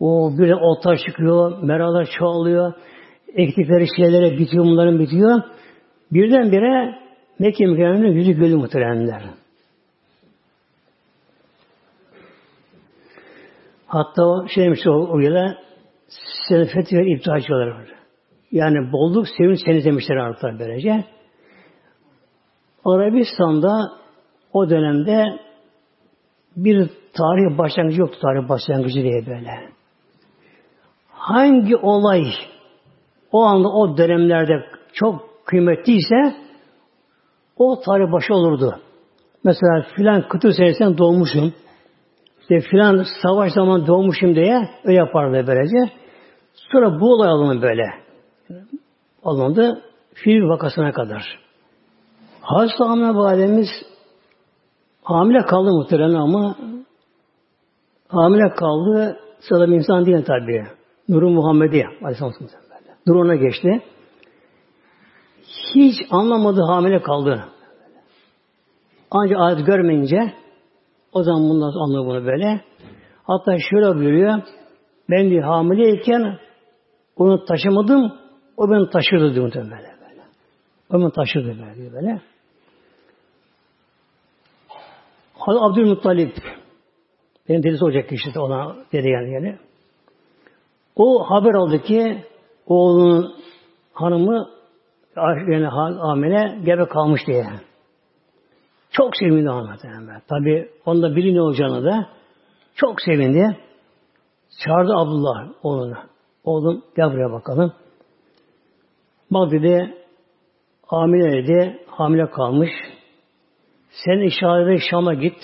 O böyle otlar çıkıyor, meralar çoğalıyor. Ektikleri şeylere bitiyor, bunların bitiyor. Birdenbire Mekke mükerremenin yüzü gölü muhteremler. Hatta şeymiş o, o yıla senfeti ve iptalciler var. Yani bolluk sevinç seni demişler artık böylece. Arabistan'da o dönemde bir tarih başlangıcı yoktu tarih başlangıcı diye böyle. Hangi olay o anda o dönemlerde çok kıymetliyse o tarih başı olurdu. Mesela filan kıtır senesinden doğmuşum. İşte filan savaş zaman doğmuşum diye öyle yapardı böylece. Sonra bu olay alındı böyle. Alındı fil vakasına kadar. Hazreti Amine Validemiz hamile kaldı muhtemelen ama hamile kaldı sıradan insan değil tabi. Nuru Muhammedi Aleyhisselam Nur ona geçti. Hiç anlamadı hamile kaldı. Ancak adet görmeyince o zaman bundan anlıyor bunu böyle. Hatta şöyle buyuruyor. Ben diyor hamileyken onu taşımadım. O beni taşırdı diyor böyle böyle. O beni taşırdı böyle diyor böyle. Hazreti Abdülmuttalip benim dedesi olacak kişi de ona dedi yani yani. O haber aldı ki oğlunun hanımı yani amele gebe kalmış diye. Çok sevindi ben. Tabi onda biri ne olacağını da çok sevindi. Çağırdı Abdullah oğlunu. Oğlum gel buraya bakalım. Bak dedi hamile dedi hamile kalmış. Sen işarete Şam'a git.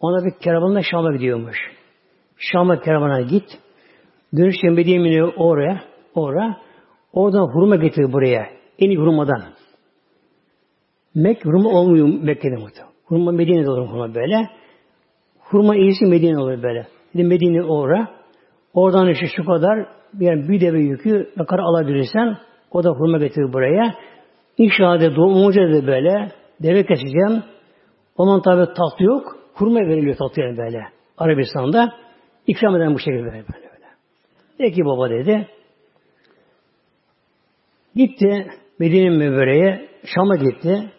Ona bir keravanla Şam'a gidiyormuş. Şam'a keravana git. Dönüşte Medine'ye oraya, oraya. Oradan hurma getir buraya. En iyi hurmadan. Mek hurma olmuyor Mekke'de muhtemelen. Hurma Medine'de olur hurma böyle. Hurma iyisi Medine olur böyle. Bir Medine oraya. Oradan işte şu kadar yani bir deve yükü ne kadar alabilirsen o da hurma getirir buraya. İnşallah doğumunca da böyle deve keseceğim. Onun tabi tatlı yok. Hurma veriliyor tatlı yani böyle. Arabistan'da ikram eden bu şekilde böyle böyle. böyle. Peki baba dedi. Gitti Medine Mevvere'ye Şam'a gitti.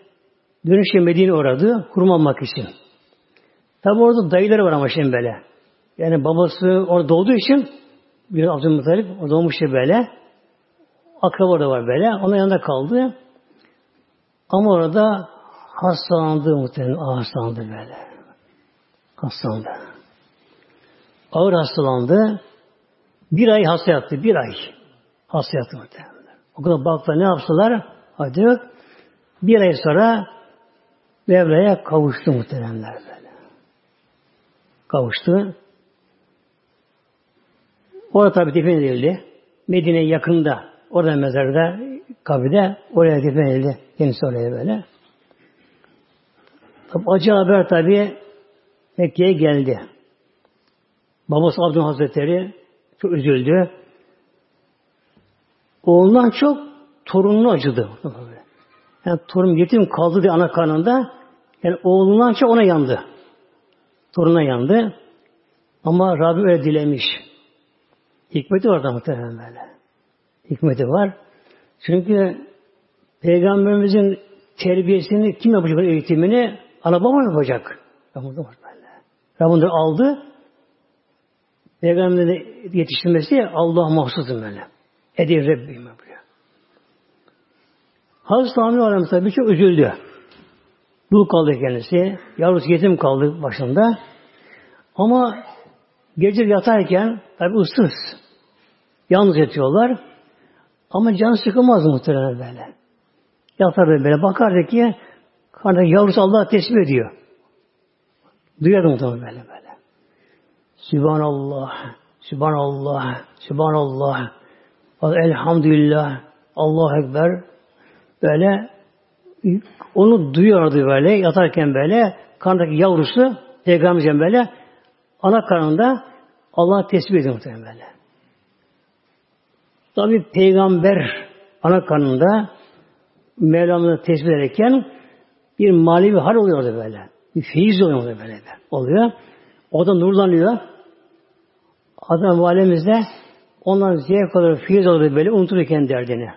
Dönüşte Medine uğradı hurma almak için. Tabi orada dayıları var ama şimdi böyle. Yani babası orada doğduğu için bir Abdülmuttalip o doğmuştu böyle. Akraba da var böyle. Onun yanında kaldı. Ama orada hastalandı muhtemelen. Hastalandı böyle. Hastalandı. Ağır hastalandı. Bir ay hasta yattı. Bir ay. Hasta yattı muhtemelen. O kadar baktılar ne yapsalar? Hadi yok. Bir ay sonra Mevla'ya kavuştu muhteremler böyle. Kavuştu. Orada tabi defin edildi. Medine yakında. Orada mezarda, kabide oraya defin edildi. Kendisi oraya böyle. Tabi acı haber tabi Mekke'ye geldi. Babası Abdül Hazretleri çok üzüldü. Oğlundan çok torununu acıdı. Yani torun yetim kaldı diye ana karnında. Yani oğlundan çok ona yandı. Toruna yandı. Ama Rabbi öyle dilemiş. Hikmeti var da muhtemelen böyle. Hikmeti var. Çünkü Peygamberimizin terbiyesini kim yapacak eğitimini? Ana baba yapacak. Rabbim Rabbim aldı. Peygamberin yetiştirmesi Allah mahsusum böyle. Edir Rabbim. Hazreti Amir Aleyhisselam tabi çok üzüldü. Dul kaldı kendisi. Yavrusu yetim kaldı başında. Ama Gece yatarken tabi ıssız. Yalnız yatıyorlar. Ama can sıkılmaz muhtemelen böyle. Yatardı böyle. Bakardı ki karnındaki yavrusu Allah tesbih ediyor. Duyardı muhtemelen böyle böyle. Sübhanallah, Sübhanallah, Sübhanallah, Elhamdülillah, Allah Ekber. Böyle onu duyuyordu böyle yatarken böyle karnındaki yavrusu Peygamberimiz böyle ana karnında Allah tesbih ediyor muhtemelen böyle. Tabi peygamber ana karnında Mevlam'ı tesbih ederken bir manevi hal oluyordu böyle. Bir feyiz oluyor böyle. Oluyor. O da nurlanıyor. Adam valemizde ondan zevk alır, feyiz alır böyle unuturken derdini.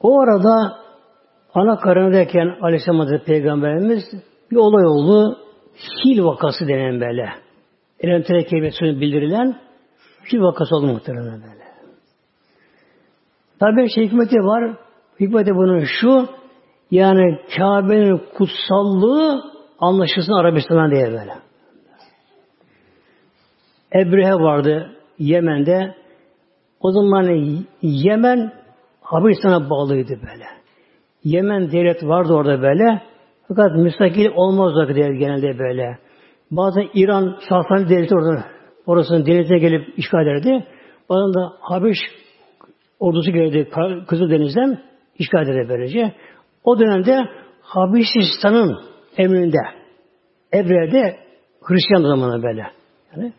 O arada ana karnındayken Aleyhisselam Hazretleri Peygamberimiz bir olay oldu. Fil vakası denen böyle. Elemtere kelimesini bildirilen fil vakası oldu muhtemelen böyle. Tabi şey hikmeti var. Hikmeti bunun şu yani Kabe'nin kutsallığı anlaşılsın Arabistan'a diye böyle. Ebrehe vardı Yemen'de. O zaman Yemen Habeşistan'a bağlıydı böyle. Yemen devlet vardı orada böyle. Fakat müstakil olmaz o genelde böyle. Bazen İran Sasani devleti orada orasının devletine gelip işgal ederdi. Bazen de Habeş ordusu geldi Kızıldeniz'den işgal ederdi böylece. O dönemde Habeşistan'ın emrinde Ebre'de Hristiyan zamanı böyle. Yani,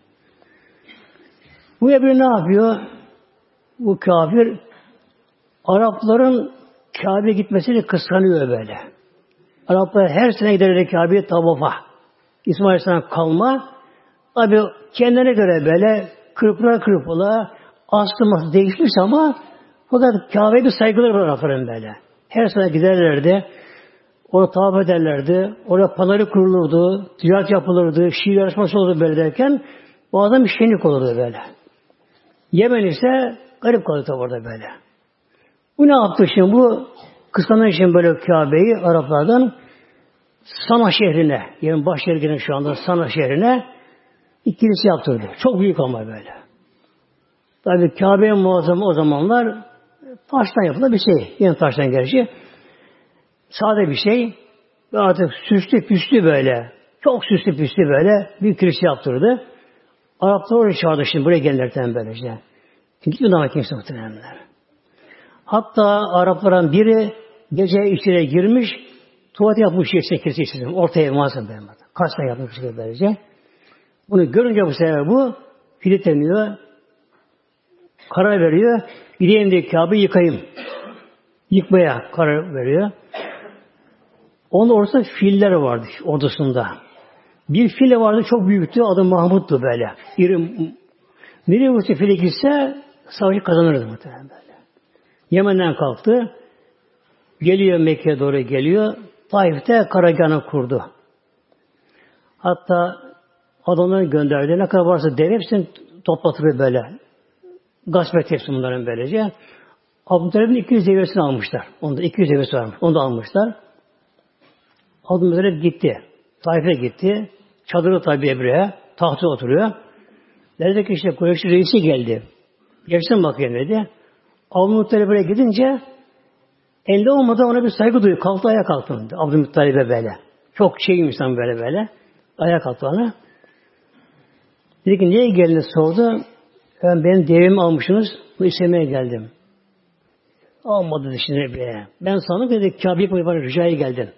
bu Ebre ne yapıyor? Bu kafir Arapların Kabe'ye gitmesini kıskanıyor böyle. Araplar her sene giderler Kabe'ye tavafa. İsmail Aleyhisselam kalma. Abi kendine göre böyle kırpıla kırpıla aslında değişmiş ama fakat Kabe'ye bir saygıları var Arapların böyle. Her sene giderlerdi. Orada tavaf ederlerdi. Orada panarı kurulurdu. Ticaret yapılırdı. Şiir yarışması olurdu böyle derken bazen bir şenlik olurdu böyle. Yemen ise garip kalırdı orada böyle. Bu ne yaptı şimdi? Bu kıskanan için böyle Kabe'yi Araplardan Sana şehrine, yani baş şehrine şu anda Sana şehrine bir kilise yaptırdı. Çok büyük ama böyle. Tabi Kabe'ye muazzam o zamanlar taştan yapılan bir şey. Yine taştan gerçi. Sade bir şey. Ve artık süslü püslü böyle. Çok süslü püslü böyle bir kilise yaptırdı. Araplar oraya çağırdı şimdi buraya gelenlerden böylece. Gitmedi ama kimse muhtemelenler. Hatta Arapların biri gece içine girmiş, tuvalet yapmış işte içine. Ortaya muazzam benim Kaç tane yapmış bir böylece. Bunu görünce bu sefer bu filitleniyor, karar veriyor. Gideyim diye Kabe'yi yıkayım. Yıkmaya karar veriyor. Onun ortasında filler vardı ordusunda. Bir file vardı çok büyüktü. Adı Mahmut'tu böyle. İri, nereye bu file gitse savaşı kazanırdı muhtemelen. Yemen'den kalktı. Geliyor Mekke'ye doğru geliyor. Taif'te karargahını kurdu. Hatta adamları gönderdi. Ne kadar varsa dev hepsini toplatır böyle. Gasp hepsi bunların böylece. Abdülhamid'in 200 devresini almışlar. Onda 200 devresi varmış. Onu da almışlar. Abdülhamid gitti. Taif'e gitti. Çadırı tabi Ebre'ye. Tahta oturuyor. Dedi ki işte Kureyş reisi geldi. Geçsin bakayım dedi. Abdülmuttalip buraya gidince elde olmadan ona bir saygı duyuyor. Kalktı ayağa kalktı. Abdülmuttalip'e böyle. Çok şey insan böyle böyle. Ayağa kalktı ona. Dedi ki niye geldiniz sordu. Ben benim devimi almışsınız. Bu istemeye geldim. Almadı şimdi be. Ben sana dedi Kabe'ye koyup ricaya geldin.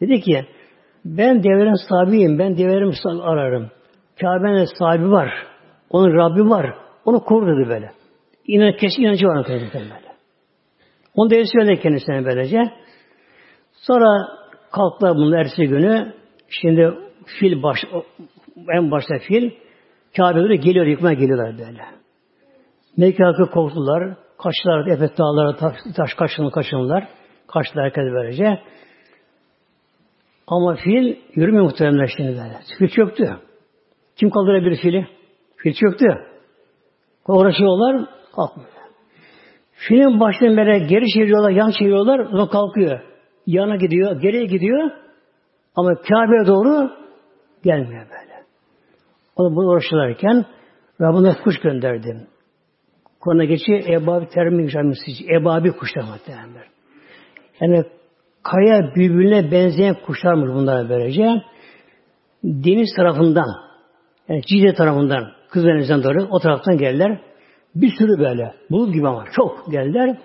Dedi ki ben devlerin sahibiyim. Ben devlerim ararım. Kabe'nin sahibi var. Onun Rabbi var. Onu kur dedi böyle. İnan, kesin inancı var kendisine böyle. Onu da söyledi kendisine böylece. Sonra kalktılar bunun ertesi günü. Şimdi fil baş, en başta fil Kabe'ye geliyor, yıkmaya geliyorlar böyle. Mekke halkı korktular. Kaçtılar, Efet dağlara taş, taş kaçın, kaçınlar. Kaçtılar herkes böylece. Ama fil yürümüyor muhtemelen şimdi böyle. Fil çöktü. Kim kaldırabilir fili? Fil çöktü. Uğraşıyorlar, kalkmıyor. Filin başını böyle geri çeviriyorlar, yan çeviriyorlar, o kalkıyor. Yana gidiyor, geriye gidiyor. Ama Kabe'ye doğru gelmiyor böyle. Onu bunu uğraşırlarken Rabbine kuş gönderdim. Kur'an'a geçiyor ebabi termin camisi. Ebabi kuşlar muhtemelen. Yani kaya birbirine benzeyen kuşlarmış bunlar böylece. Deniz tarafından yani Cide tarafından Kızdeniz'den doğru o taraftan geldiler. Bir sürü böyle. Bulut gibi ama çok geldiler.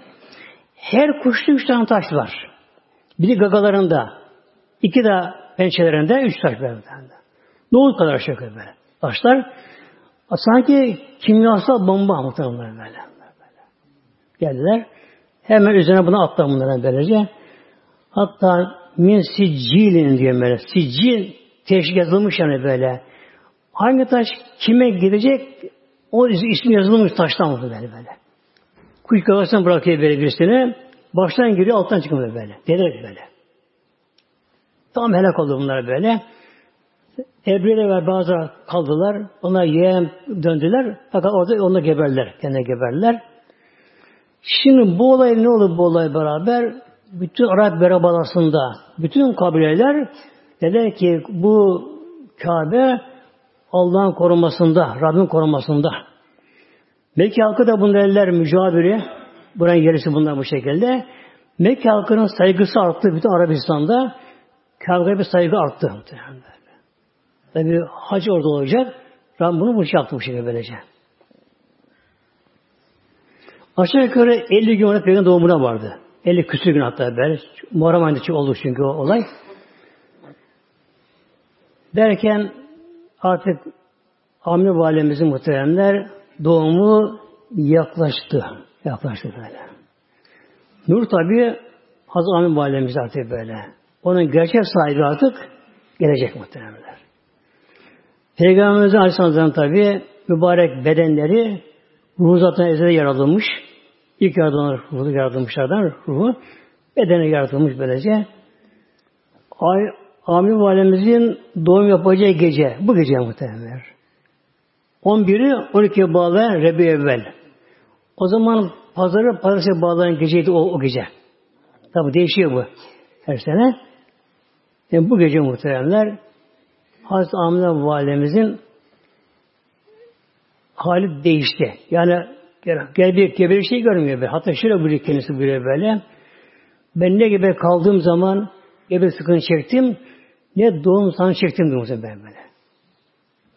Her kuşta üç tane taş var. Biri gagalarında, iki de pençelerinde üç taş böyle. Nohut kadar şey böyle. Taşlar sanki kimyasal bomba muhtemelen böyle. Geldiler. Hemen üzerine bunu attılar bunlara böylece. Hatta min siccilin diyor böyle. Siccil teşkil yazılmış yani böyle. Hangi taş kime gidecek o ismi yazılmış taştan oldu böyle böyle. Kuş kafasından bırakıyor böyle birisini. Baştan giriyor alttan çıkıyor böyle. Denerek böyle. Tam helak oldu bunlar böyle. Ebre'yle ve bazı kaldılar. Onlar yeğen döndüler. Fakat orada onlar geberler. Kendine geberler. Şimdi bu olay ne olur bu olay beraber? Bütün Arap berabalasında bütün kabileler dediler ki bu Kabe Allah'ın korumasında, Rabbin korumasında. Mekke halkı da bunu eller mücadele. Buranın gerisi bunlar bu şekilde. Mekke halkının saygısı arttı bütün Arabistan'da. Kabe'ye bir saygı arttı. Tabi hac orada olacak. Rabbim bunu bu şey yaptı bu şekilde böylece. Aşağı yukarı 50 gün sonra Peygamber doğumuna vardı. 50 küsur gün hatta böyle. Muharrem ayında oldu çünkü o olay. Derken artık Amine Validemizin muhteremler doğumu yaklaştı. Yaklaştı böyle. Nur tabi Hazreti Amine Validemiz artık böyle. Onun gerçek sahibi artık gelecek muhteremler. Peygamberimizin Aleyhisselam tabi mübarek bedenleri ruhu zaten ezelde yaratılmış. İlk yaratılan ruhu yaratılmışlardan ruhu bedene yaratılmış böylece. Ay, Amir Validemizin doğum yapacağı gece, bu gece muhtemelen. 11'i 12'ye bağlayan Rebi evvel. O zaman pazarı pazartesi bağlayan geceydi o, o gece. Tabi değişiyor bu her sene. Yani bu gece muhteremler Hazreti Amine Validemizin hali değişti. Yani gel bir geberi şey görmüyor. Be. Hatta şöyle buyuruyor kendisi buyuruyor böyle. Ben ne gibi kaldığım zaman gebe sıkıntı çektim. Ne doğum sana çektim diyor ben böyle.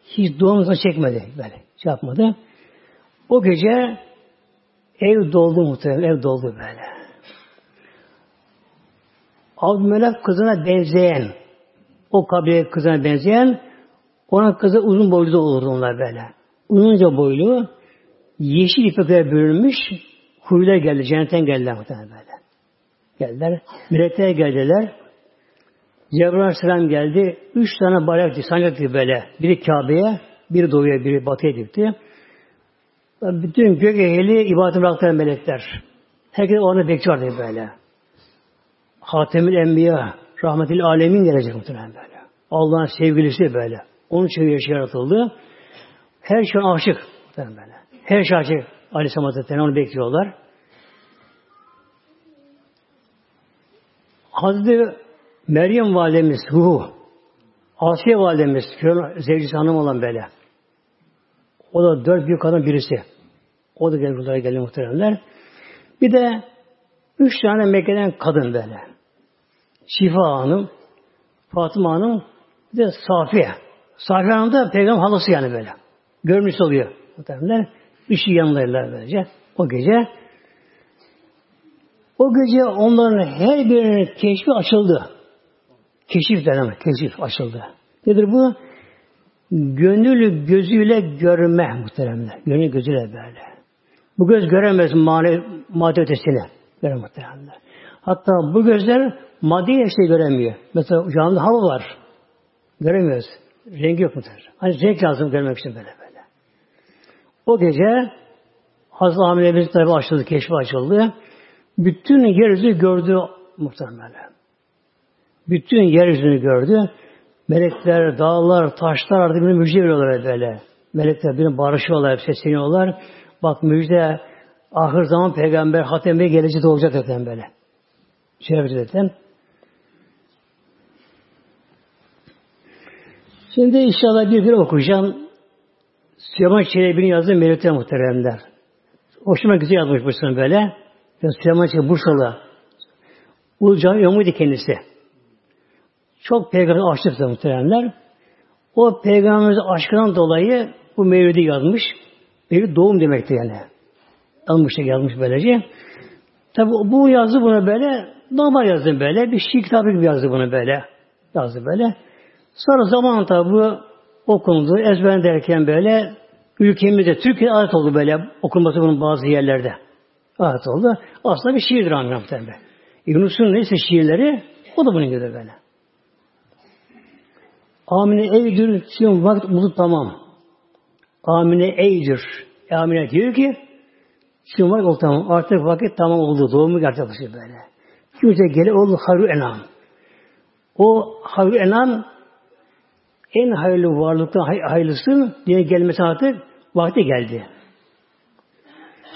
Hiç doğum sana çekmedi böyle. Şey yapmadı. O gece ev doldu muhtemelen. Ev doldu böyle. Abdülmelek kızına benzeyen o kabile kızına benzeyen ona kızı uzun boylu da olurdu onlar böyle. Uzunca boylu yeşil ipekler bölünmüş huylar geldi. Cennetten geldiler muhtemelen böyle. Geldiler. Melekler geldiler. Cebrail Aleyhisselam geldi. Üç tane bayrak sancak böyle. Biri Kabe'ye, biri doğuya, biri batıya dikti. Bütün gök ehli ibadet bıraktılar melekler. Herkes onu bekliyordu böyle. Hatemül Enbiya, rahmetil alemin gelecek muhtemelen böyle. Allah'ın sevgilisi böyle. Onun için yaşı yaratıldı. Her şey aşık muhtemelen böyle. Her şey aşık. Aleyhisselam Hazretleri onu bekliyorlar. Hazreti Meryem validemiz ruhu, Asiye validemiz, zevcisi hanım olan böyle. O da dört büyük kadın birisi. O da geldi buralara geldi muhteremler. Bir de üç tane Mekke'den kadın böyle. Şifa Hanım, Fatıma Hanım, bir de Safiye. Safiye Hanım da peygamber halası yani böyle. Görmüş oluyor muhteremler. Üçü yanlarlar böylece. O gece o gece onların her birinin keşfi açıldı. Keşif deneme, keşif açıldı. Nedir bu? Gönül gözüyle görme muhteremler. Gönül gözüyle böyle. Bu göz göremez mani, madde ötesini. Göremez muhteremler. Hatta bu gözler maddi şey göremiyor. Mesela canlı hava var. Göremiyoruz. Rengi yok muhtemelen. Hani renk lazım görmek için böyle böyle. O gece Hazreti Ahmet tabi açıldı, keşfi açıldı. Bütün yeryüzü gördü muhtemelen. Bütün yeryüzünü gördü. Melekler, dağlar, taşlar artık bir müjde veriyorlar böyle. Melekler birine barışıyorlar, sesleniyorlar. Bak müjde ahir zaman peygamber Hatem Bey gelecek olacak zaten böyle. Şey zaten. Şimdi inşallah bir bir okuyacağım. Süleyman Çelebi'nin yazdığı Melekler muhteremler. Hoşuma güzel yazmış bu böyle. Süleyman Çelebi Bursalı. Ulucan Yomuydu kendisi. Çok peygamber aşıktı muhteremler. O peygamberimizin aşkından dolayı bu mevlidi yazmış. Mevlid doğum demekti yani. Almıştık yazmış böylece. Tabi bu yazdı bunu böyle normal yazdı böyle. Bir şiir kitabı gibi yazdı bunu böyle. Yazdı böyle. Sonra zaman tabi bu okundu. Ezber derken böyle ülkemizde Türkiye adet oldu böyle okunması bunun bazı yerlerde. Adet oldu. Aslında bir şiirdir anlamda. Yunus'un neyse şiirleri o da bunun gibi böyle. Amine eydir, sizin vakit bulut tamam. Amine eydir. Amine diyor ki, sizin vakit oldu tamam. Artık vakit tamam oldu. Doğumu gerçekleşti böyle. Kimse gele oldu haru enam. O haru enam en hayırlı varlıktan hay hayırlısı diye gelmesi artık vakti geldi.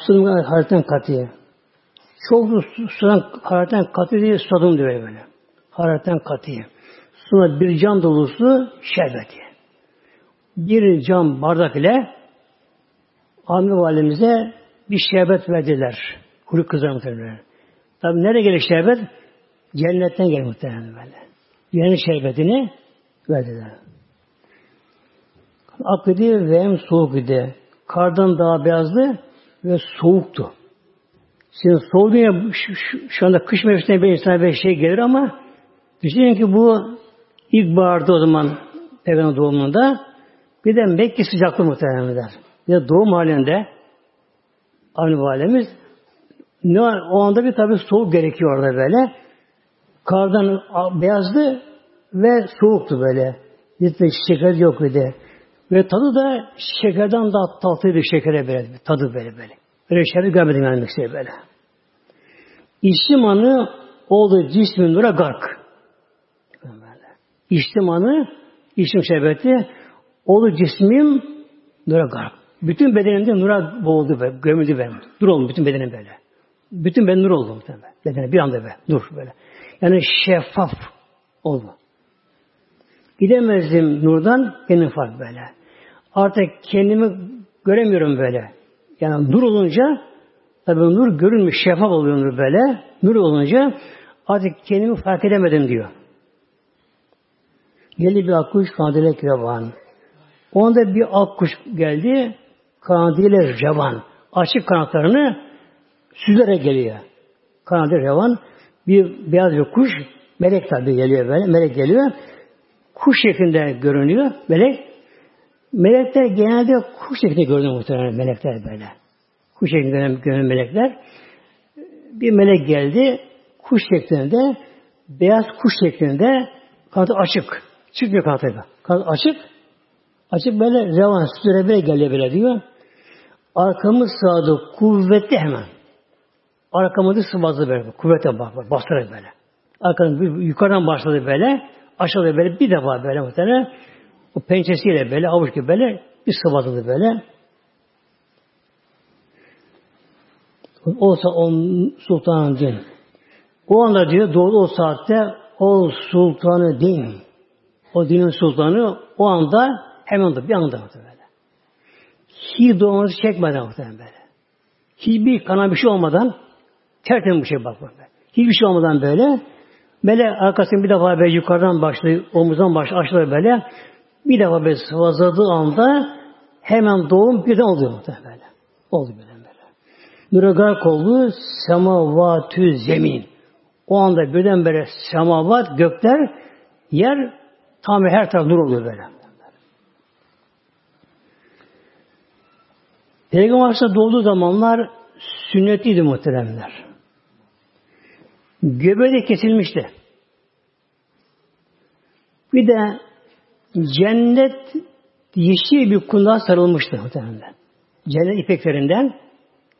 Sunum hararetten katıya. Çok sudan hararetten katı diye susadım diyor böyle. Hararetten katıya. Sonra bir cam dolusu şerbeti. Bir cam bardak ile Amir valimize bir şerbet verdiler. Kuru kızlar muhtemelen. Tabi nereye gelir şerbet? Cennetten gelir muhtemelen böyle. Cennet şerbetini verdiler. Akıdı ve hem soğuk idi. Kardan daha beyazdı ve soğuktu. Şimdi soğudu ya şu, şu, şu anda kış mevsiminde bir insana bir şey gelir ama düşünün ki bu İlkbaharda o zaman Peygamber doğumunda bir de Mekke sıcaklığı muhtemelen Bir de doğum halinde aynı valimiz ne o anda bir tabi soğuk gerekiyor orada böyle. Kardan beyazdı ve soğuktu böyle. Hiç de şeker yok idi. Ve tadı da şekerden daha tatlıydı şekere böyle. Tadı böyle böyle. Böyle şeyler görmedim yani işte böyle. İçtim anı oldu cismin nura gark. İçtim anı, içtim şerbeti, oldu cismim nura garp. Bütün bedenimde nura boğuldu be, gömüldü benim. Nur oldu bütün bedenim böyle. Bütün ben nur oldum. Bedene bir anda be, nur böyle. Yani şeffaf oldu. Gidemezdim nurdan, benim fark böyle. Artık kendimi göremiyorum böyle. Yani nur olunca, tabi nur görünmüş, şeffaf oluyor nur böyle. Nur olunca artık kendimi fark edemedim diyor. Geldi bir akkuş kanadıyla revan. Onda bir akkuş geldi kanadıyla revan. Açık kanatlarını süzerek geliyor. Kanadı revan. Bir beyaz bir kuş melek tabi geliyor böyle. Melek geliyor. Kuş şeklinde görünüyor. Melek. Melekler genelde kuş şeklinde görünüyor muhtemelen melekler böyle. Kuş şeklinde görünen melekler. Bir melek geldi. Kuş şeklinde beyaz kuş şeklinde kanadı açık. Çıkmıyor kanatıyla. Kanat açık. Açık böyle revan sürebe geliyor böyle diyor. Arkamız sağdı kuvvetli hemen. Arkamızı sıvazdı böyle. Kuvvete bak, bak bastırarak böyle. Arkadan yukarıdan başladı böyle. Aşağıda böyle bir defa böyle muhtemelen o pençesiyle böyle avuç gibi böyle bir sıvazladı böyle. Olsa on sultanın din. O anda diyor doğru o saatte o sultanı din. O dinin sultanı o anda hemen de bir anda böyle. Hiç doğunuzu çekmeden muhtemelen böyle. Hiçbir kana bir şey olmadan tertemiz bir şey bak böyle. Hiçbir şey olmadan böyle böyle arkasını bir defa böyle yukarıdan başladı, omuzdan başladı, aşağıya böyle bir defa böyle sıvazladığı anda hemen doğum birden oluyor muhtemelen böyle. Oldu birden böyle. Nuragar oldu semavatü zemin. O anda birden böyle semavat, gökler, yer Tam her taraf nur oluyor böyle. Peygamber Aleyhisselam doğduğu zamanlar sünnetliydi muhteremler. Göbeği de kesilmişti. Bir de cennet yeşil bir kundağa sarılmıştı muhtemelen. Cennet ipeklerinden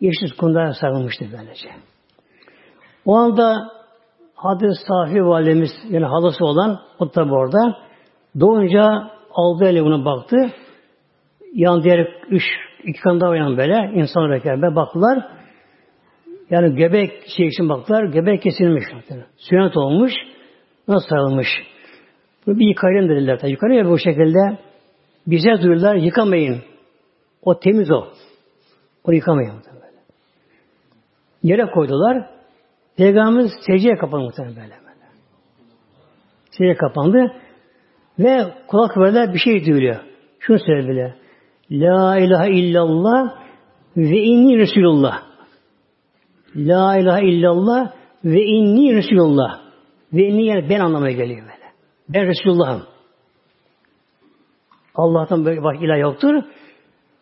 yeşil kundağa sarılmıştı böylece. O anda Hadis Safi validemiz yani halası olan o tabi orada Doğunca aldı ele buna baktı. Yan diğer üç, iki kan daha uyan böyle. insan olarak yani baktılar. Yani göbek şey için baktılar. Göbek kesilmiş. Sünnet olmuş. Nasıl sarılmış? Bunu bir yıkayalım dediler. Tabii yıkanıyor bu şekilde. Bize duyurlar yıkamayın. O temiz o. Onu yıkamayın böyle. Yere koydular. Peygamberimiz secdeye kapandı muhtemelen böyle. böyle. Secdeye kapandı. Ve kulak böyle bir şey duyuyor. Şunu söyle bile. La ilahe illallah ve inni Resulullah. La ilahe illallah ve inni Resulullah. Ve inni yani ben anlamaya geliyor böyle. Ben Resulullah'ım. Allah'tan böyle bak ilah yoktur.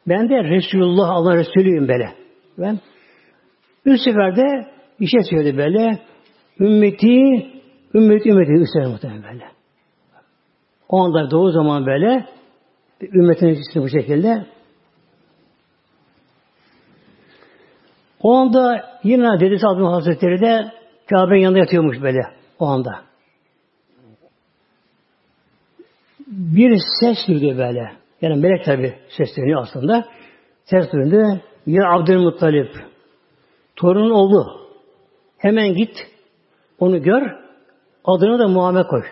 Ben de Resulullah Allah Resulüyüm böyle. Ben bir seferde bir şey söyledi böyle. Ümmeti, ümmeti, ümmeti üstüne muhtemelen böyle. O anda doğu zaman böyle ümmetin içinde bu şekilde O anda yine dedesi Abdülhamid Hazretleri de Kabe'nin yanında yatıyormuş böyle o anda. Bir ses duydu böyle. Yani melek tabi sesleniyor aslında. Ses duydu. Ya Abdülmuttalip torunun oldu. Hemen git onu gör. Adını da Muhammed koy.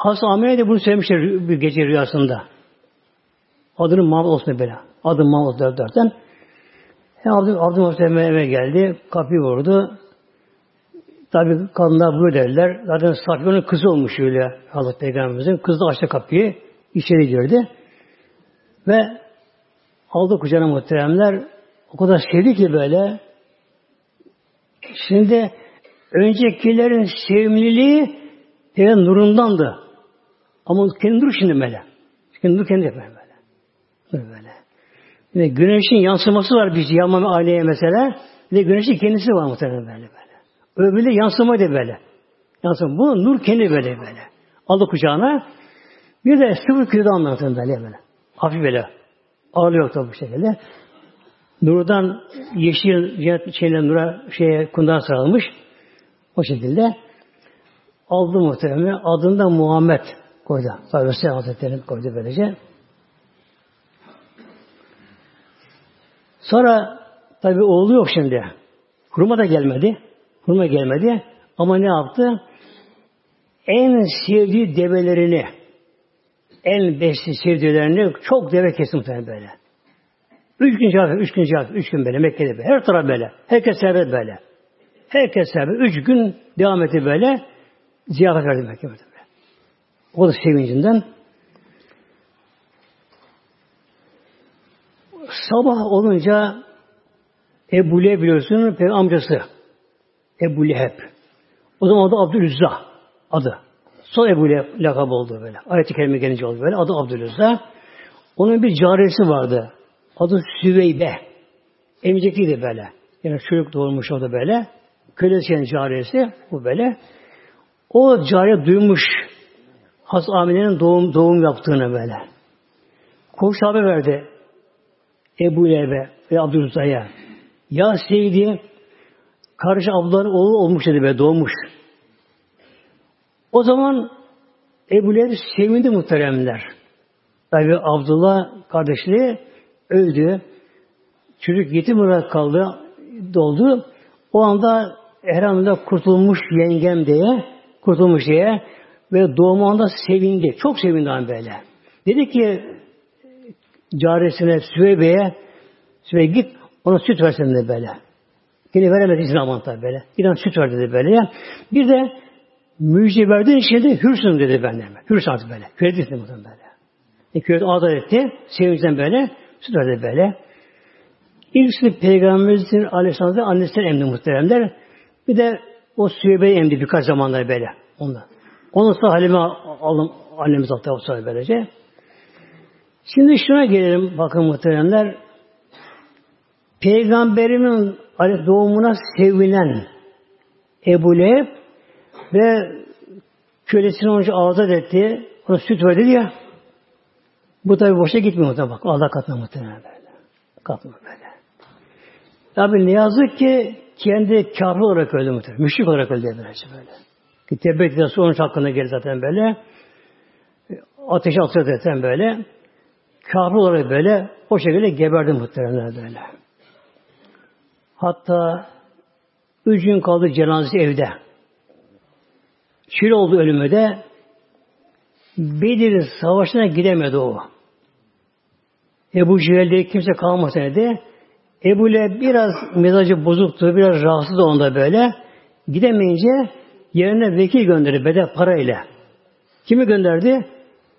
Hazreti Amine de bunu söylemişler bir gece rüyasında. Adını Muhammed olsun böyle. Adı Muhammed dört dörtten. Abdül, Abdülhamid eve geldi. Kapıyı vurdu. Tabi kadınlar bunu derler. Zaten Safiye'nin kızı olmuş öyle Hazreti Peygamberimizin. Kız da açtı kapıyı. içeri girdi. Ve aldı kucağına muhteremler. O kadar sevdi ki böyle. Şimdi öncekilerin sevimliliği Peygamber nurundandı. Ama kendi dur şimdi böyle. Kendi dur kendi yapıyor böyle. Dur böyle. Ve güneşin yansıması var bir yanma aileye mesela. Bir güneşin kendisi var muhtemelen böyle böyle. Öbürü yansıma da böyle. Yansıma. Bu nur kendi böyle böyle. Aldı kucağına. Bir de sıfır kiloda anlatın böyle böyle. Hafif böyle. Ağlıyor tabi bu şekilde. Nurdan yeşil cennet şeyle nura şeye kundan sarılmış. O şekilde aldı muhtemelen. Adında Muhammed koydu. Tabi Hazretleri koydu böylece. Sonra tabi oğlu yok şimdi. Hurma da gelmedi. Hurma gelmedi. Ama ne yaptı? En sevdiği develerini en besli sevdiğlerini çok deve kesti muhtemelen böyle. Üç gün cevap, üç gün cevap, üç gün böyle Mekke'de böyle. Her taraf böyle. Herkes serbest böyle. Herkes serbest. Üç gün devam etti böyle. Ziyafet verdi Mekke'de. O da sevincinden. Sabah olunca Ebu Leheb biliyorsun amcası. Ebu Leheb. O zaman adı Abdülüzza adı. Son Ebu Leheb lakabı oldu böyle. Ayet-i Kerime gelince oldu böyle. Adı Abdülüzza. Onun bir caresi vardı. Adı Süveybe. Emcekliydi böyle. Yani çocuk doğurmuş o da böyle. Kölesinin caresi bu böyle. O cariye duymuş Has Amine'nin doğum, doğum yaptığını böyle. Koş haber verdi. Ebu Leheb'e ve Abdülüzza'ya. Ya sevdiği kardeş ablaların oğlu olmuş dedi be doğmuş. O zaman Ebu Leheb sevindi muhteremler. Tabi Abdullah kardeşliği öldü. Çocuk yetim olarak kaldı, doldu. O anda herhalde kurtulmuş yengem diye, kurtulmuş diye ve doğumunda sevindi. Çok sevindi böyle. Dedi ki caresine Süveybe'ye Süveybe git ona süt versin de böyle. Yine veremedi izin aman tabi böyle. Giden süt ver dedi böyle. Bir de müjde verdiğin için de hürsün dedi benden. Hürsün artık böyle. Köle değilsin böyle. E, köle adet etti. Sevinçten böyle. Süt verdi böyle. İlkisi Peygamberimizin Aleyhisselam'da annesinden emdi muhteremler. Bir de o Süveybe'yi emdi birkaç zamanlar böyle. Ondan. Ondan sonra Halime aldım annemiz altta o böylece. Şimdi şuna gelelim bakın muhteremler. Peygamberimin doğumuna sevilen Ebu Leheb ve kölesini önce azat etti. Ona süt verdi ya. Bu tabi boşa gitmiyor da bak. Allah katına muhtemelen böyle. Katına böyle. Tabi ne yazık ki kendi kârlı olarak öldü muhtemelen. Müşrik olarak öldü böylece böyle. Ki Tebet onun hakkında geldi zaten böyle. Ateş atıyor zaten böyle. Kârlı olarak böyle o şekilde geberdi muhtemelen böyle. Hatta üç gün kaldı cenazesi evde. Şil oldu ölümü de Bedir savaşına gidemedi o. Ebu Cehil'de kimse kalmasın dedi. Ebu Leheb biraz mizacı bozuktu, biraz rahatsız da onda böyle. Gidemeyince yerine vekil gönderdi bedel parayla. Kimi gönderdi?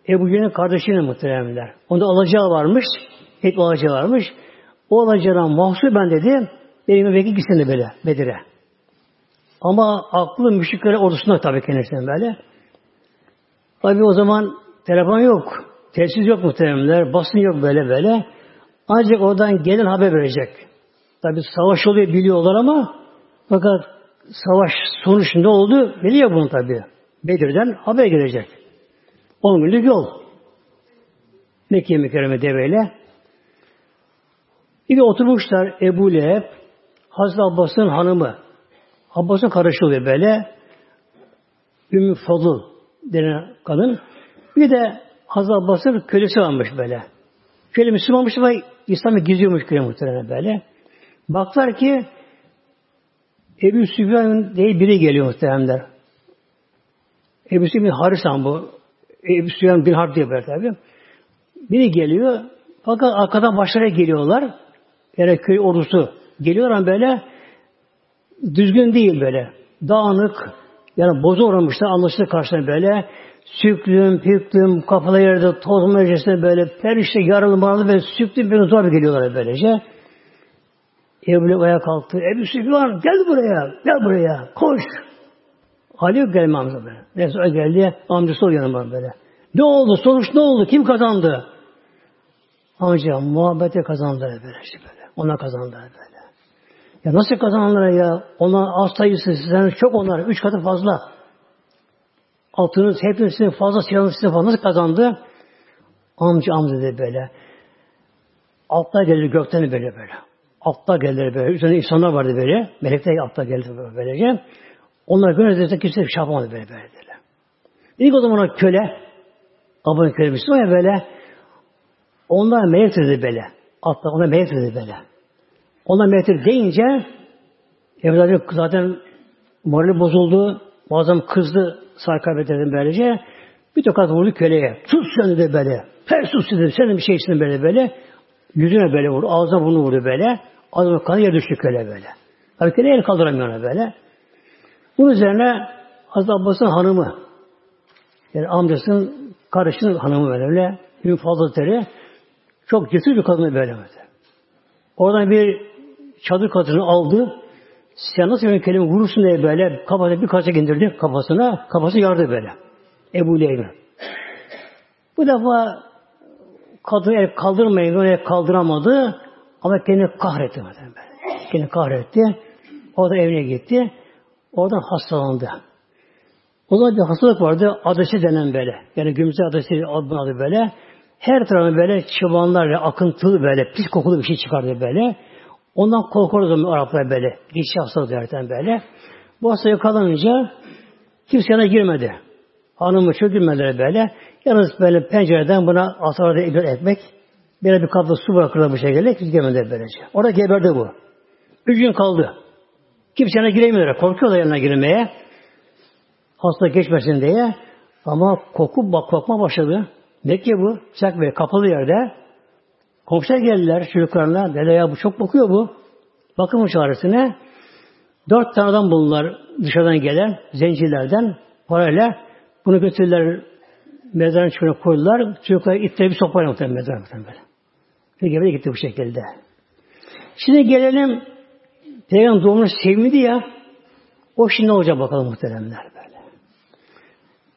Ebu Cehil'in kardeşini muhteremler. Onda alacağı varmış, hep alacağı varmış. O alacağına mahsul ben dedi, benim vekil gitsin de böyle Bedir'e. Ama aklı müşriklere ordusunda tabii kendisine böyle. Tabii o zaman telefon yok, telsiz yok muhteremler, basın yok böyle böyle. Ancak oradan gelen haber verecek. Tabi savaş oluyor biliyorlar ama fakat savaş sonuç ne oldu biliyor bunu tabi. Bedir'den haber gelecek. 10 günlük yol. Mekke mükerreme deveyle. Bir de oturmuşlar Ebu Leheb, Hazreti Abbas'ın hanımı. Abbas'ın karışı oluyor böyle. Ümmü Fadıl denen kadın. Bir de Hazreti Abbas'ın kölesi varmış böyle. Köle Müslümanmış ama İslam'ı gizliyormuş köle muhtemelen böyle. Baklar ki Ebu Süfyan diye biri geliyor muhteremler. Ebu Süfyan Harisan bu. Ebu Süfyan bin Harp diye böyle tabi. Biri geliyor. Fakat arkadan başlara geliyorlar. Yani köy ordusu. Geliyorlar ama böyle düzgün değil böyle. Dağınık. Yani bozu uğramışlar. Anlaşılır karşısına böyle. Süklüm, püklüm, kafalı yerde toz meclisinde böyle perişte yaralı maralı ve süklüm bir zor geliyorlar böylece. Ebu ayağa kalktı. Ebu Süfyan gel buraya, gel buraya, koş. Ali yok gelme amca böyle. Neyse o geldi, amcası oluyor yanıma böyle. Ne oldu, sonuç ne oldu, kim kazandı? Amca muhabbete kazandı böyle işte böyle. Ona kazandı böyle. Ya nasıl kazananlara ya? Onlar az sayısı sizden çok onlar. Üç katı fazla. Altınız hepinizin fazla silahınız sizin fazla nasıl kazandı? Amca amca dedi böyle. Altlar gelir gökten böyle böyle. Altlar gelir böyle. Üzerinde insanlar vardı böyle. Melekler altlar geldi böyle böylece. Onlar gönlünde kimse şey yapamadı böyle böyle. böyle. İlk o zaman o köle abone köle Müslüman ya böyle onlar melek dedi böyle. Altlar ona melek dedi böyle. Onlar melek deyince Evladım zaten morali bozuldu. Bazen kızdı sarkabet dedim böylece. Bir tokat vurdu köleye. Sus sen de böyle. Her sus dedi. Senin bir şeysin böyle böyle. Yüzüne böyle vurdu. Ağzına bunu vurdu böyle. Adamın kanı yer düştü köle böyle. Köle el kaldıramıyor ona böyle. Bunun üzerine Hazreti Abbas'ın hanımı yani amcasının kardeşinin hanımı böyle öyle. Ümit Hazretleri çok cesur bir kadın böyle. böyle. Oradan bir çadır kadını aldı. Sen nasıl bir kelime vurursun diye böyle kafasına bir kaçak indirdi kafasına. Kafası yardı böyle. Ebu Leheb'in. Bu defa kadın el kaldırmayın, el kaldıramadı ama kendini kahretti. Kendini kahretti. O da evine gitti. Oradan hastalandı. O bir hastalık vardı. Adası denen böyle. Yani gümrüze adası adının adı böyle. Her tarafı böyle çıbanlarla akıntılı böyle pis kokulu bir şey çıkardı böyle. Ondan korkardı Araplar böyle. Dişi hastalık zaten böyle. Bu hasta yakalanınca kimse yana girmedi. Hanımı girmediler böyle. Yalnız böyle pencereden buna asarda ibret etmek. Bir bir kapta su bırakırlar bu şekilde. Girmedi böylece. Orada geberdi bu. Üç gün kaldı. Kimse yana giremiyorlar. Korkuyorlar yanına girmeye. Hasta geçmesin diye. Ama koku bak kokma başladı. Mekke bu. Sıcak ve kapalı yerde. Komşuya geldiler çocuklarına. Dede ya bu çok bakıyor bu. Bakım çağrısına. Dört tane adam buldular dışarıdan gelen zencilerden parayla. Bunu götürdüler mezarın çıkına koydular. Çocuklar itleri bir sopayla muhtemelen mezar muhtemelen. Ve geri gitti bu şekilde. Şimdi gelelim Peygamber doğumunu sevmedi ya o şimdi ne olacak bakalım muhteremler böyle.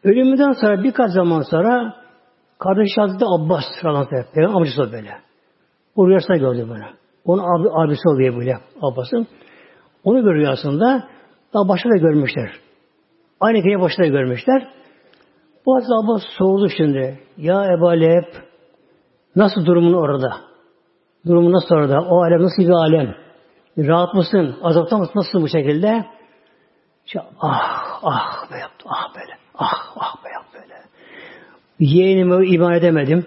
Ölümünden sonra birkaç zaman sonra kardeş Hazreti Abbas falan Peygamber amcası böyle. O rüyasında gördü böyle. Onun abi, abisi oluyor böyle Abbas'ın. Onu görüyor aslında. Daha başta da görmüşler. Aynı gece başta da görmüşler. Bu Abbas sordu şimdi. Ya Ebu Leheb nasıl durumun orada? Durumun nasıl orada? O alem nasıl bir alem? Rahat mısın? Azapta mısın? Nasıl bu şekilde? İşte, ah ah be yaptı. Ah böyle. Ah ah be yaptı böyle. Yeğenime iman edemedim.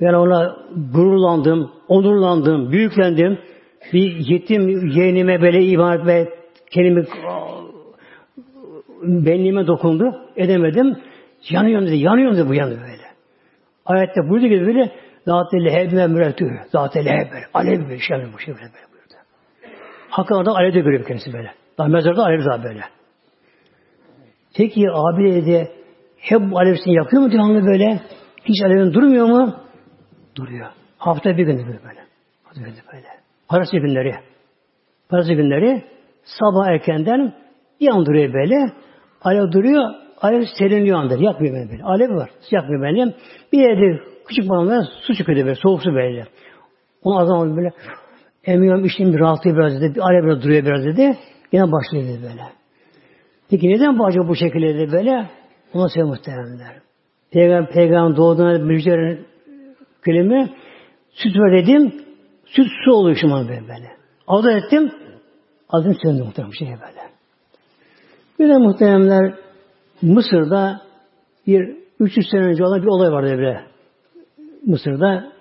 Ben ona gururlandım, onurlandım, büyüklendim. Bir yetim yeğenime böyle iman etme kendimi benliğime dokundu. Edemedim. Yanıyorum dedi. Yanıyorum dedi bu yanı böyle. Ayette buyurdu gibi böyle Zat-ı lehebine müretü. Zat-ı lehebe. Alev bir şey bu şey böyle buyurdu. Hakkında orada alev de görüyor kendisi böyle. Daha mezarda alev daha böyle. Peki abi dedi hep bu alevsini yakıyor mu devamlı böyle? Hiç alevin durmuyor mu? Duruyor. Hafta bir gün böyle. Hafta bir gün böyle. Parası günleri. Parası günleri sabah erkenden bir an duruyor böyle. Alev duruyor. Alev serinliyor anda. Yakmıyor beni böyle. Alev var. Yakmıyor beni. Bir yerde küçük balonlar su çıkıyor böyle. Soğuk su böyle. Onu azam böyle emiyorum içtim bir rahatlıyor biraz dedi. Bir alev biraz duruyor biraz dedi. Yine başlıyor dedi böyle. Peki neden bu acaba bu şekilde dedi böyle? Ona söylüyor muhteremler. Peygamber, peygamber doğduğuna müjde kelime süt ver dedim. Süt su oluyor şu an böyle. Avda ettim. Adım söndü muhterem şey böyle. Bir de muhteremler Mısır'da bir 300 sene önce olan bir olay vardı böyle. Mısır'da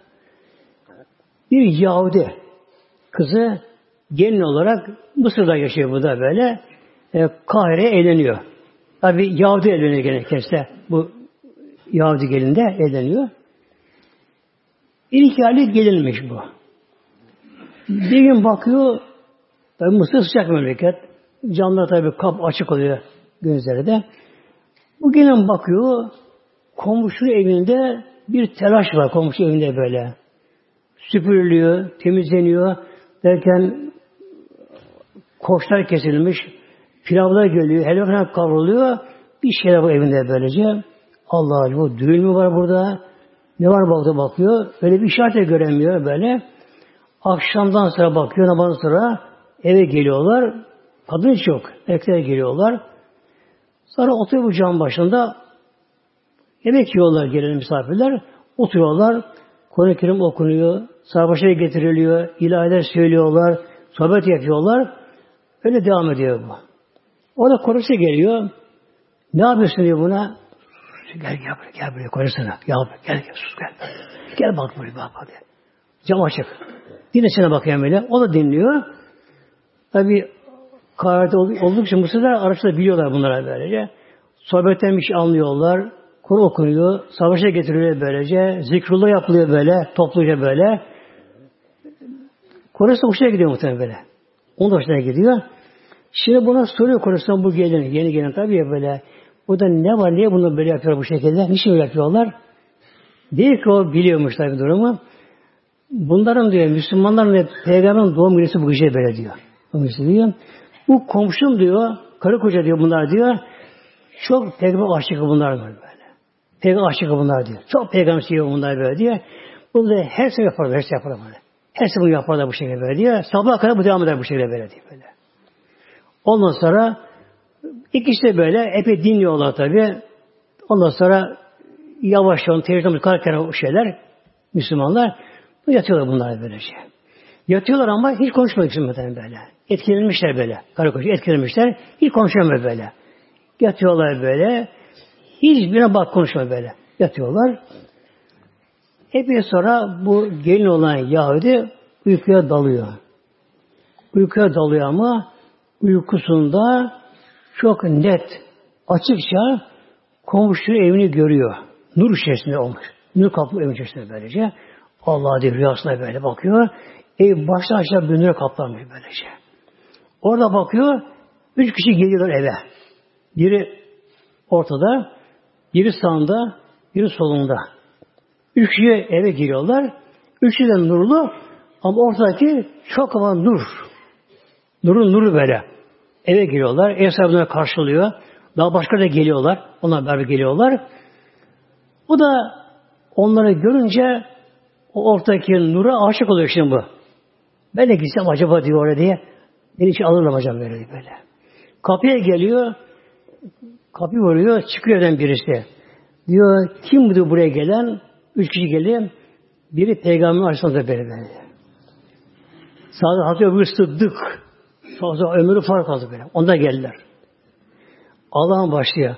bir Yahudi kızı gelin olarak Mısır'da yaşıyor bu da böyle. E, Kahire'ye eğleniyor. Tabi Yahudi evleniyor kendisi Bu Yahudi gelinde evleniyor. İlk hali gelinmiş bu. Bir gün bakıyor tabi Mısır sıcak memleket. Camlar tabi kap açık oluyor gözleri Bu gelin bakıyor komşu evinde bir telaş var komşu evinde böyle. Süpürülüyor, temizleniyor derken koçlar kesilmiş, Pilavlar geliyor, helva falan kavruluyor. Bir şeyler bu evinde böylece. Allah Allah bu düğün mü var burada? Ne var bakta bakıyor. Öyle bir işaret göremiyor böyle. Akşamdan sonra bakıyor, namazdan sonra eve geliyorlar. Kadın hiç yok. Erkekler geliyorlar. Sonra oturuyor bu cam başında. Yemek yiyorlar gelen misafirler. Oturuyorlar. Kur'an-ı Kerim okunuyor. Sarbaşa getiriliyor. ilahiler söylüyorlar. Sohbet yapıyorlar. Öyle devam ediyor bu. Orada korusu geliyor. Ne yapıyorsun diyor buna? Gel gel buraya, gel buraya korusana. Gel gel gel sus gel. Gel bak buraya bak hadi. Cam açık. Dinlesine bakıyor böyle. O da dinliyor. Tabi kahvede oldukça Mısır'da araçta biliyorlar bunlara böylece. Sohbetten bir şey anlıyorlar. Kur okunuyor. Savaşa getiriliyor böylece. Zikrullah yapılıyor böyle. Topluca böyle. Kore'si hoşuna gidiyor muhtemelen böyle. Onun da hoşuna gidiyor. Şimdi buna soruyor konuşsan bu gelin, yeni gelin tabii ya böyle. Burada ne var, niye bunu böyle yapıyor bu şekilde? Niçin böyle yapıyorlar? Değil ki o biliyormuş tabii durumu. Bunların diyor, Müslümanların ve Peygamber'in doğum günü bu gece böyle diyor. Bu diyor. Bu komşum diyor, karı koca diyor bunlar diyor. Çok peygamber aşıkı bunlar böyle. Peygamber aşıkı bunlar diyor. Çok peygamber seviyor bunlar böyle. Bunu da her sene yaparlar, her sene yaparlar böyle. Her sene bunu yaparlar bu şekilde böyle diyor. Sabaha kadar bu devam eder bu şekilde böyle diyor böyle. Ondan sonra ikisi de böyle epey dinliyorlar tabi. Ondan sonra yavaş yavaş tecrübe o şeyler Müslümanlar yatıyorlar bunlar böylece. Yatıyorlar ama hiç konuşmuyor Müslümanlar böyle. Etkilenmişler böyle. Karı koca etkilenmişler. Hiç konuşamıyor böyle. Yatıyorlar böyle. Hiçbirine bak konuşmuyor böyle. Yatıyorlar. Epey sonra bu gelin olan Yahudi uykuya dalıyor. Uykuya dalıyor ama uykusunda çok net, açıkça komşu evini görüyor. Nur içerisinde olmuş. Nur kaplı evin içerisinde böylece. Allah diye rüyasına böyle bakıyor. Ev baştan aşağı nura kaplanmış böylece. Orada bakıyor, üç kişi geliyorlar eve. Biri ortada, biri sağında, biri solunda. Üç kişi eve giriyorlar. Üçü de nurlu ama ortadaki çok ama nur. Nurun nuru böyle. Eve giriyorlar. Ev sahibine karşılıyor. Daha başka da geliyorlar. Onlar beraber geliyorlar. Bu da onları görünce o ortadaki nura aşık oluyor şimdi bu. Ben de gitsem acaba diyor oraya diye. Beni hiç alırlar hocam böyle böyle. Kapıya geliyor. Kapı vuruyor. Çıkıyor evden birisi. Diyor kim bu buraya gelen? Üç kişi geliyor. Biri peygamber arasında böyle böyle. Sağda Hazreti Ebu Sıddık Fazla ömrü fark aldı böyle. Onda geldiler. Allah'ın başlıyor.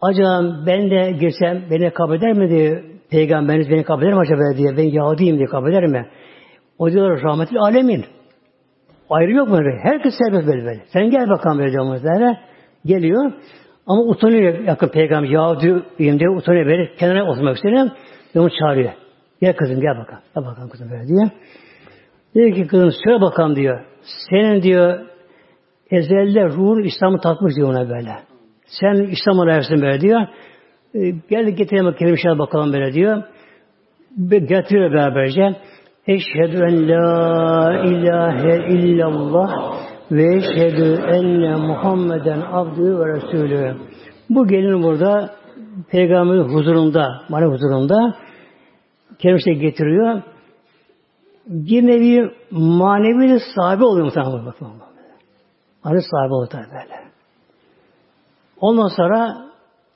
Acaba ben de girsem beni kabul eder mi diye peygamberiniz beni kabul eder mi acaba diye ben Yahudiyim diye kabul eder mi? O diyor rahmetli alemin. Ayrı yok mu? Herkes serbest böyle böyle. Sen gel bakalım böyle diyor Geliyor. Ama utanıyor yakın peygamber. Yahudiyim diye utanıyor böyle. Kenara oturmak istiyor. Ve onu çağırıyor. Gel kızım gel bakalım. Gel bakalım kızım böyle diye. Diyor ki kızım söyle bakalım diyor. Senin diyor ezelde ruhun İslam'ı tatmış diyor ona böyle. Sen İslam'a layıksın böyle diyor. E, gel getirelim kelime bakalım böyle diyor. Getiriyor beraberce. Eşhedü en la ilahe illallah ve eşhedü enne Muhammeden abdü ve resulü. Bu gelin burada peygamberin huzurunda, mani huzurunda kelimesi getiriyor. Bir nevi manevi sahibi oluyor muhtemelen. Bakın. Manevi sahibi oluyor tabi böyle. Ondan sonra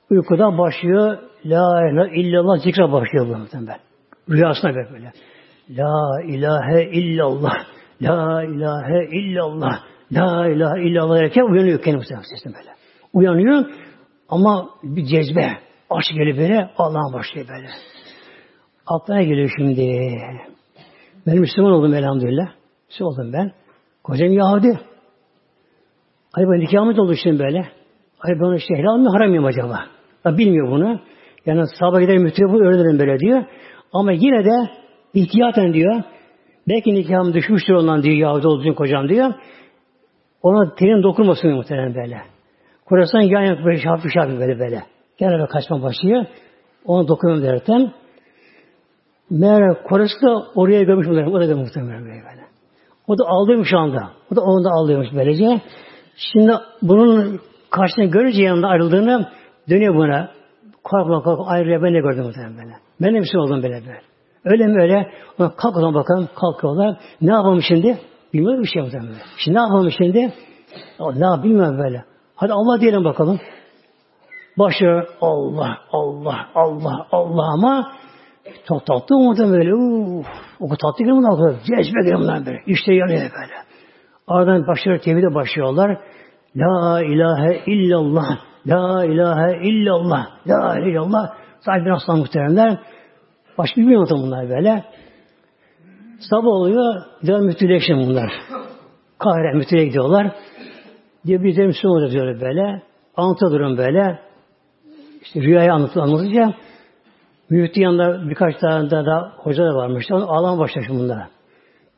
uykuda başlıyor La ilahe illallah zikre başlıyor bu muhtemelen. Rüyasına böyle. La ilahe illallah. La ilahe illallah. La ilahe illallah derken uyanıyor kendisi sesine böyle. Uyanıyor ama bir cezbe. Aşk geliyor böyle. Allah'a başlıyor böyle. Aklına geliyor şimdi. Ben Müslüman oldum elhamdülillah. Müslüman oldum ben. Kocam Yahudi. Ay ben nikahımız oldu şimdi böyle. Ay ben işte helal mi haram mıyım acaba? Ya bilmiyor bunu. Yani sahabe gider müthiye bu öğrenirim böyle diyor. Ama yine de ihtiyaten diyor. Belki nikahım düşmüştür ondan diyor Yahudi olduğu kocam diyor. Ona tenin dokunmasın muhtemelen böyle. Kurasından yan yana böyle şafı şafı böyle böyle. Genelde kaçma başlıyor. Ona dokunmam derken meğer Koresi da oraya görmüş muhtemelen. O da muhtemelen böyle. böyle. O da ağlıyormuş şu anda. O da onu da ağlıyormuş böylece. Şimdi bunun karşısına görünce yanında ayrıldığını dönüyor buna. Korkma korkma ayrıya ben de gördüm muhtemelen böyle. Ben de şey oldum böyle böyle. Öyle mi öyle? Ona kalk o zaman bakalım. Kalkıyorlar. Ne yapalım şimdi? Bilmiyorum bir şey muhtemelen. Şimdi ne yapalım şimdi? Ne bilmiyorum böyle. Hadi Allah diyelim bakalım. Başlıyor Allah, Allah, Allah, Allah ama çok tatlı mı böyle? Uf, o tatlı geliyor mu? Cezbe geliyor mu böyle? İşte yanıyor böyle. Aradan başlıyor, tevhide başlıyorlar. La ilahe illallah, la ilahe illallah, la ilahe illallah. Sadece aslan muhteremler. Başka bilmiyor bunlar böyle. Sabah oluyor, gidiyor müftüleşin bunlar. Kahire müftüye gidiyorlar. Diye bir de Müslüman diyor böyle. Anlatıyor böyle. İşte rüyayı anlatıyor, anlatınca müftü yanında birkaç tane daha da hoca da varmış. Onu ağlama başlamış bunlara.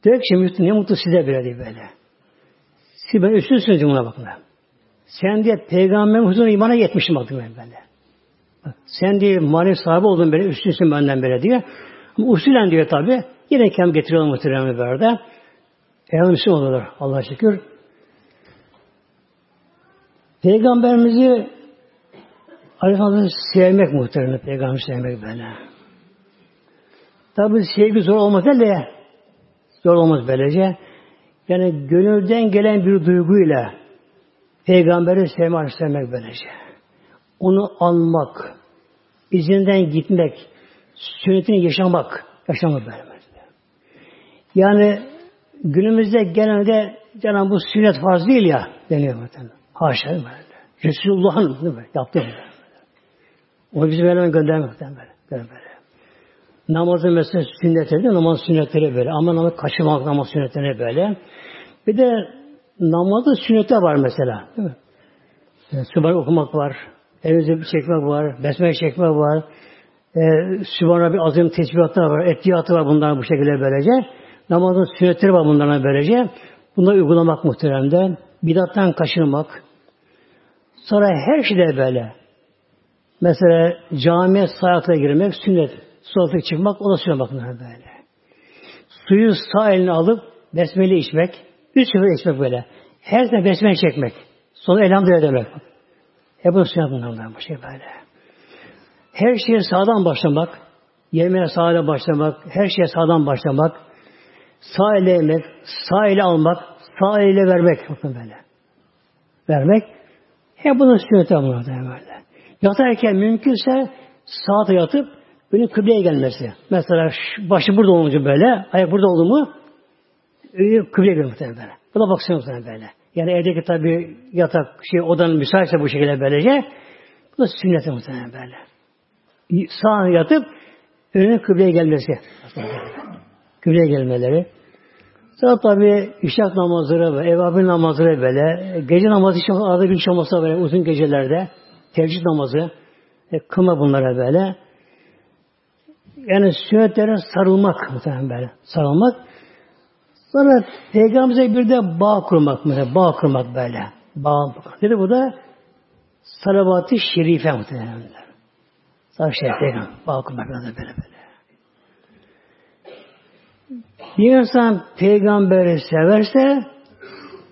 Diyor ki müftü ne mutlu size böyle diye böyle. Siz ben üstünsünüz buna bakın. Sen diye peygamberin huzuruna imana yetmişim bakın ben böyle. Sen diye manevi sahibi oldun böyle üstünsün benden böyle diye. Ama usulen diyor tabi. Yine kem getiriyorlar muhtemelen böyle. Müslüman olurlar Allah'a şükür. Peygamberimizi Aleyhisselatü sevmek muhtemelen peygamber sevmek böyle. Tabi sevgi zor olmaz de zor olmaz böylece. Yani gönülden gelen bir duyguyla peygamberi sevmek, sevmek böylece. Onu anmak, izinden gitmek, sünnetini yaşamak, yaşamak böyle. Yani günümüzde genelde canım bu sünnet farz değil ya deniyor muhtemelen. Haşa böyle. Resulullah'ın değil mi? Yaptı böyle. O bizi böyle göndermek böyle. böyle. Namazın mesela sünnetleri de namaz sünnetleri böyle. Ama namaz kaçırmak namaz sünnetleri böyle. Bir de namazda sünneti var mesela. Değil mi? Yani, okumak var. Elinizde bir çekmek var. Besmele çekmek var. E, Sübhan'a bir azim tesbihatlar var. Etiyatı var bunlar bu şekilde böylece. Namazın sünnetleri var bunlara böylece. Bunları uygulamak muhteremden. Bidattan kaçınmak. Sonra her şeyde böyle. Mesela camiye sayata girmek sünnet. Suatı çıkmak o da sünnet bakın böyle. Suyu sağ eline alıp besmele içmek. Üç sefer içmek böyle. Her sefer besmele çekmek. Sonra elhamdülillah demek. Hep bu sünnet bunlardan bu şey böyle. Her şeye sağdan başlamak. Yemeğe sağdan başlamak. Her şeye sağdan başlamak. Sağ ile yemek. Sağ ile almak. Sağ ile vermek. Bakın böyle. Vermek. Hep bunun sünneti bunlardan böyle. Yatarken mümkünse sağda yatıp önün kıbleye gelmesi. Mesela başı burada olunca böyle, ayak burada oldu mu kıbleye gelmesi böyle. Bu da baksana böyle. Yani evdeki tabi yatak şey odanın müsaitse bu şekilde böylece bu da sünneti muhtemelen böyle. Sağ yatıp önüne kıbleye gelmesi. Kıbleye gelmeleri. Sonra tabi işrak namazları ve evabin namazları böyle. Gece namazı arada şey olmasa böyle uzun gecelerde. Tevcid namazı. E, kılma bunlara böyle. Yani sünnetlere sarılmak muhtemelen böyle. Sarılmak. Sonra Peygamberimize bir de bağ kurmak mesela. Bağ kurmak böyle. Bağ Dedi bu da salavat-ı şerife muhtemelen. Salavat-ı şerife. Bağ kurmak böyle böyle böyle. Bir insan peygamberi severse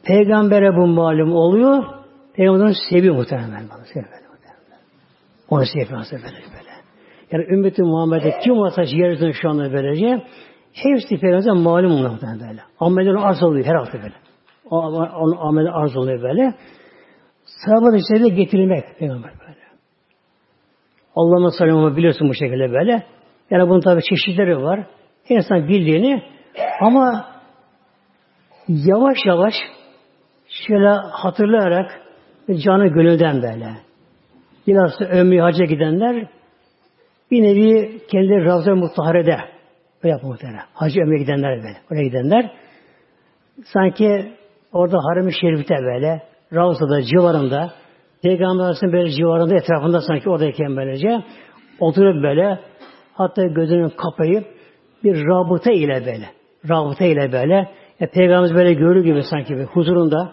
peygambere bu malum oluyor. Peygamber onu seviyor muhtemelen. Onu seviyor böyle böyle. Yani ümmeti Muhammed'e kim varsa yeryüzünde şu anda böylece hepsi peygamberimize malum muhtemelen böyle. Amellerin arz oluyor her hafta böyle. Ameli arz oluyor böyle. Sahabat içlerine getirilmek peygamber böyle. Allah'ın selamı biliyorsun bu şekilde böyle. Yani bunun tabi çeşitleri var. Her insan bildiğini ama yavaş yavaş şöyle hatırlayarak canı gönülden böyle. Biraz ömrü hacca gidenler bir nevi kendi Ravza-ı Mutahare'de öyle yapma muhtemelen. Hacı ömrü gidenler böyle. Oraya gidenler sanki orada Harem-i Şerif'te böyle Ravza'da civarında Peygamber böyle civarında etrafında sanki oradayken böylece oturup böyle hatta gözünün kapayıp bir rabıta ile böyle rabıta ile böyle e, Peygamberimiz böyle görür gibi sanki bir huzurunda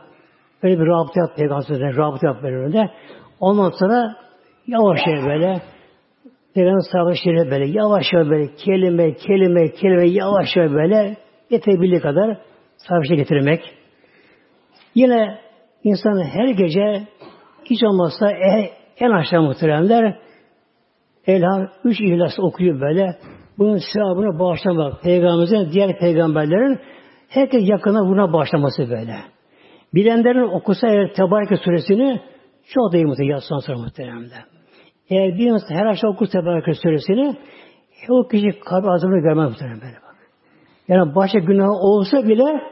böyle bir rabıta yap Peygamberimiz rabıta yap böyle önünde. Ondan sonra yavaş böyle Peygamber sahabe böyle yavaş yavaş böyle kelime kelime kelime yavaş yavaş böyle yetebildiği kadar sahabe getirmek. Yine insanın her gece hiç olmazsa en, en aşağı muhteremler Elham üç ihlas okuyor böyle. Bunun sevabını bağışlamak. Peygamberimizin, diğer peygamberlerin herkes yakına buna bağışlaması böyle. Bilenlerin okusa eğer Tebareke suresini çok değil muhtemelen yatsıdan sonra muhteremde. Eğer bir insan her akşam okur Tebareke suresini o kişi kalbi azabını görmez muhtemelen böyle. Yani başka günah olsa bile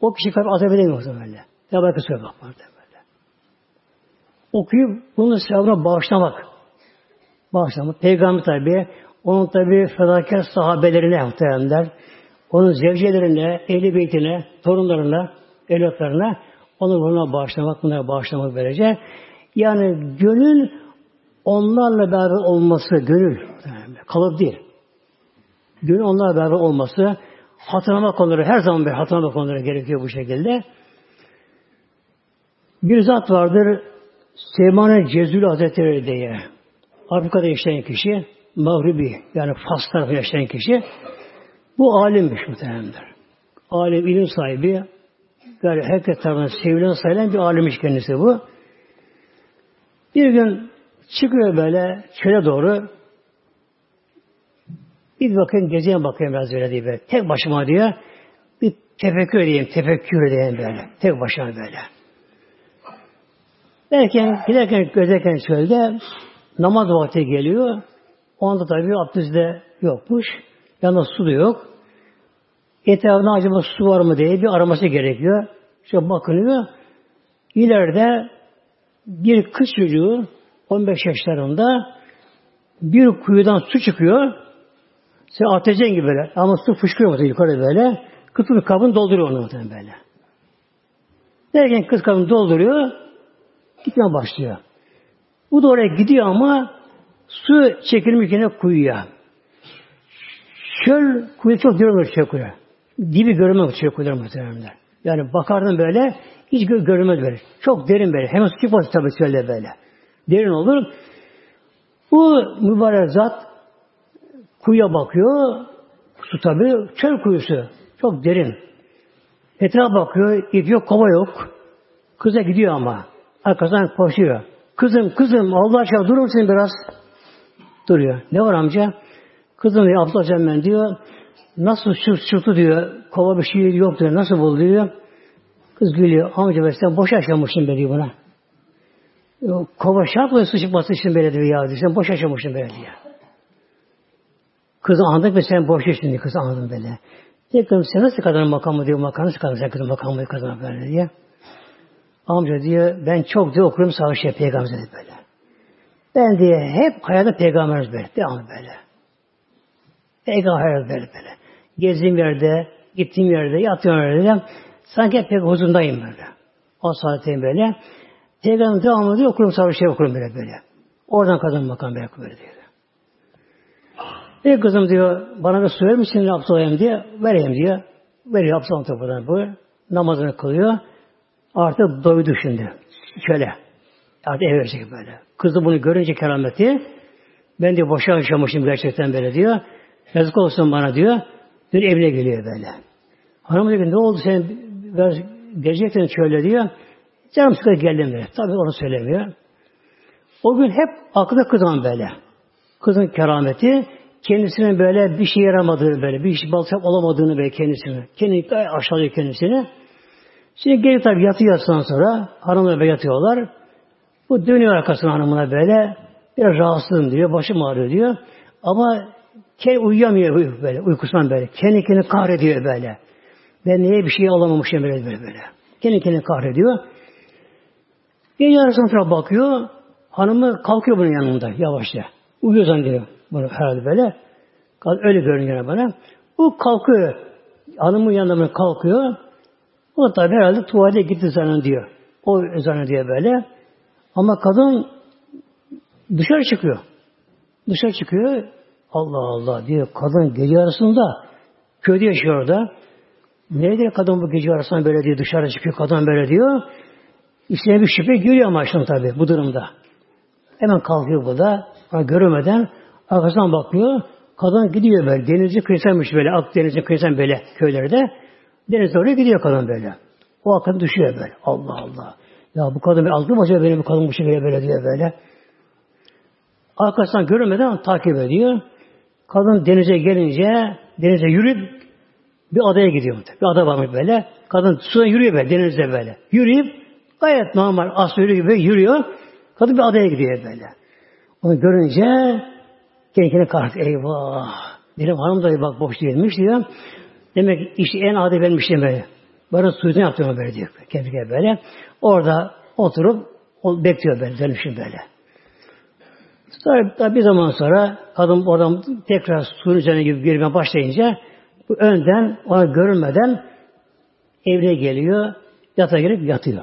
o kişi kalbi azap edemiyor muhtemelen. Tebareke suresi bak böyle. Okuyup bunun sevabına bağışlamak. Bağışlamak. Peygamber tabi onun tabi fedakar sahabelerine muhteremler, onun zevcelerine, ehli beytine, torunlarına, evlatlarına onu buna bağışlamak, bunlara bağışlamak verecek. Yani gönül onlarla beraber olması, gönül kalıp değil. Gönül onlarla beraber olması, hatırlamak onları, her zaman bir hatırlamak onları gerekiyor bu şekilde. Bir zat vardır, Seyman-ı Cezül Hazretleri diye. Afrika'da yaşayan kişi, Mağribi yani Fas tarafı yaşayan kişi bu alimmiş muhtemelenler. Alim, ilim sahibi yani herkes tarafından sevilen sayılan bir alimmiş kendisi bu. Bir gün çıkıyor böyle çöle doğru bir bakayım gezeye bakayım biraz öyle diye. Tek başıma diyor. Bir tefekkür edeyim, tefekkür edeyim böyle. Tek başıma böyle. Derken, giderken, gözerken çölde namaz vakti geliyor. O anda tabi abdest de yokmuş. Yanında su da yok. Etrafında acaba su var mı diye bir araması gerekiyor. İşte bakılıyor. İleride bir kız çocuğu 15 yaşlarında bir kuyudan su çıkıyor. Sen ateşen gibi böyle. Ama su fışkırıyor yukarı böyle. Kız bir kabını dolduruyor onu böyle. Derken kız kabını dolduruyor. Gitmeye başlıyor. Bu da oraya gidiyor ama Su çekilmiş yine kuyuya. Çöl kuyu çok görmüyor çöl kuyu. Dibi görmez çöl kuyuları muhtemelen. Yani bakardım böyle hiç gö görmez böyle. Çok derin böyle. Hemen su çıkmaz tabii çölde böyle. Derin olur. Bu mübarek zat kuyuya bakıyor. Su tabii çöl kuyusu. Çok derin. Etrafa bakıyor. ip yok, kova yok. Kıza gidiyor ama. Arkasından koşuyor. Kızım, kızım Allah aşkına durur musun biraz? Duruyor. Ne var amca? Kızım diyor, abla ben diyor. Nasıl çırt çırtı diyor. Kova bir şey yok diyor. Nasıl buldu diyor. Kız gülüyor. Amca ben sen boş yaşamışsın be diyor buna. Kova şart mı su çıkması için böyle diyor ya diyor. Sen boş yaşamışsın böyle diyor. Kız anladık ve sen boş yaşadın. Kız anladın böyle. Diyor kızım sen nasıl kadın makamı diyor. Makamı nasıl kadın sen kızın makamı diyor. Kadın böyle diyor. Amca diyor ben çok diyor okurum sağ şey peygamber böyle. Ben diye hep hayata peygamberimiz böyle. Devamlı böyle. Peygamber böyle böyle. Gezdiğim yerde, gittiğim yerde, yattığım yerde sanki hep pek huzurundayım böyle. O saatteyim böyle. Peygamber devamlı diyor okurum sabır şey okurum böyle böyle. Oradan kadın makam böyle böyle diyor. E kızım diyor, bana bir su verir misin abdest olayım diye. Vereyim diyor. Veriyor abdest alın topudan bu. Namazını kılıyor. Artık doydu şimdi. Şöyle. Artık ev verecek böyle. Kızı bunu görünce kerameti ben diyor boşa yaşamışım gerçekten böyle diyor. Yazık olsun bana diyor. Bir evine geliyor böyle. Hanım diyor ne oldu sen biraz gelecektin şöyle diyor. Canım sıkı geldim diyor. Tabii onu söylemiyor. O gün hep aklında kızan böyle. Kızın kerameti kendisinin böyle bir şey yaramadığını böyle, bir iş balsak olamadığını böyle kendisini. Kendini aşağılıyor kendisini. Şimdi geri tabi yatıyor yatsıdan sonra hanımla böyle yatıyorlar. Bu dönüyor arkasına hanımına böyle. Biraz rahatsızım diyor, başım ağrıyor diyor. Ama kendi uyuyamıyor böyle, uykusundan böyle. Kendi kendini kahrediyor böyle. Ben niye bir şey alamamışım böyle böyle böyle. Kendi kendini kahrediyor. Gece arasına sonra bakıyor. Hanımı kalkıyor bunun yanında yavaşça. Uyuyor zannediyor. Bunu herhalde böyle. Öyle görünüyor bana. O kalkıyor. Hanımın yanında kalkıyor. O da herhalde tuvalete gitti zannediyor. O zannediyor böyle. Ama kadın dışarı çıkıyor. Dışarı çıkıyor. Allah Allah diyor. Kadın gece arasında köyde yaşıyor orada. Nedir kadın bu gece arasında böyle diyor. Dışarı çıkıyor kadın böyle diyor. İçine bir şüphe giriyor ama şimdi tabii bu durumda. Hemen kalkıyor bu da. Ama görmeden arkasından bakıyor. Kadın gidiyor böyle. Denizci kıyısanmış böyle. Akdeniz'in kıyısan böyle köylerde. Denize oraya gidiyor kadın böyle. O akın düşüyor böyle. Allah Allah. Ya bu kadın bir algı acaba benim bu kadın bu şekilde böyle diyor böyle. Arkasından görmeden takip ediyor. Kadın denize gelince denize yürüyüp bir adaya gidiyor. Bir ada varmış böyle. Kadın suda yürüyor böyle denizde böyle. Yürüyüp gayet normal aslı gibi yürüyor. Kadın bir adaya gidiyor böyle. Onu görünce kendine kahret. Eyvah. Benim hanım da bak boş değilmiş diyor. Demek işte en adi benmiş böyle. Bana suyunu yaptım böyle diyor. Kendi böyle. Orada oturup bekliyor böyle. Dönüşüm böyle. Sonra bir zaman sonra kadın oradan tekrar suyun üzerine gibi girmeye başlayınca bu önden ona görünmeden evine geliyor. Yatağa girip yatıyor.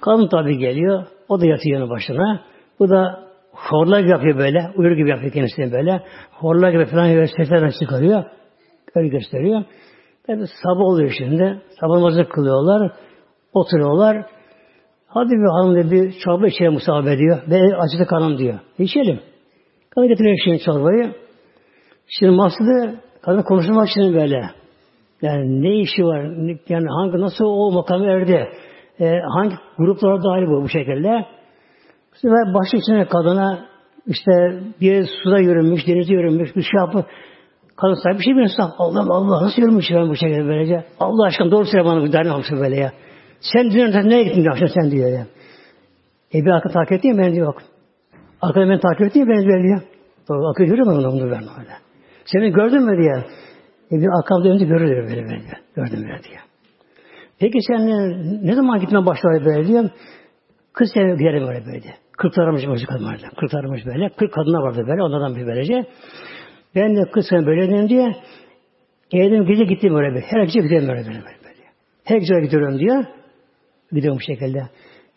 Kadın tabi geliyor. O da yatıyor yanı başına. Bu da horlar gibi yapıyor böyle. Uyur gibi yapıyor kendisini böyle. Horlar gibi falan seslerden çıkarıyor. Öyle gösteriyor. Tabi sabah oluyor şimdi. Sabah namazı kılıyorlar. Oturuyorlar. Hadi bir hanım diyor, bir çorba içelim musabbe ediyor. Ve acıdı kanım diyor. İçelim. Kadın getiriyor şimdi çorbayı. Şimdi masada kadın konuşmak için böyle. Yani ne işi var? Yani hangi nasıl o makamı erdi? Ee, hangi gruplara dahil bu bu şekilde? Şimdi başı içine kadına işte bir suda yürümüş, denizde yürümüş, bir şey yapıp kadın sahibi bir şey bilmiyorsun. Allah Allah nasıl yürümüş ben bu şekilde böylece? Allah aşkına doğru söyle bana bu dernek böyle ya. Sen dün nereye gittin akşam sen diyor ya. E bir arka takip ettin ben diyor bak. Arkada beni takip ettin ben diyor diyor. Doğru akıl görüyor mu onu ben öyle. Seni gördün mü diye. E bir arkamda önce görüyor böyle böyle. Gördüm böyle diyor. Peki sen ne, zaman gitmeye başladı böyle diyor. Kız sene giderim böyle böyle. Kırk aramış böyle kadın vardı. Kırk aramış böyle. Kırk kadına vardı böyle. Onlardan bir böylece. Ben de kız sene böyle dedim diye. Geldim gece gittim böyle bir. Her gece giderim böyle böyle. böyle. Her gece gidiyorum diyor. Gidiyorum bu şekilde.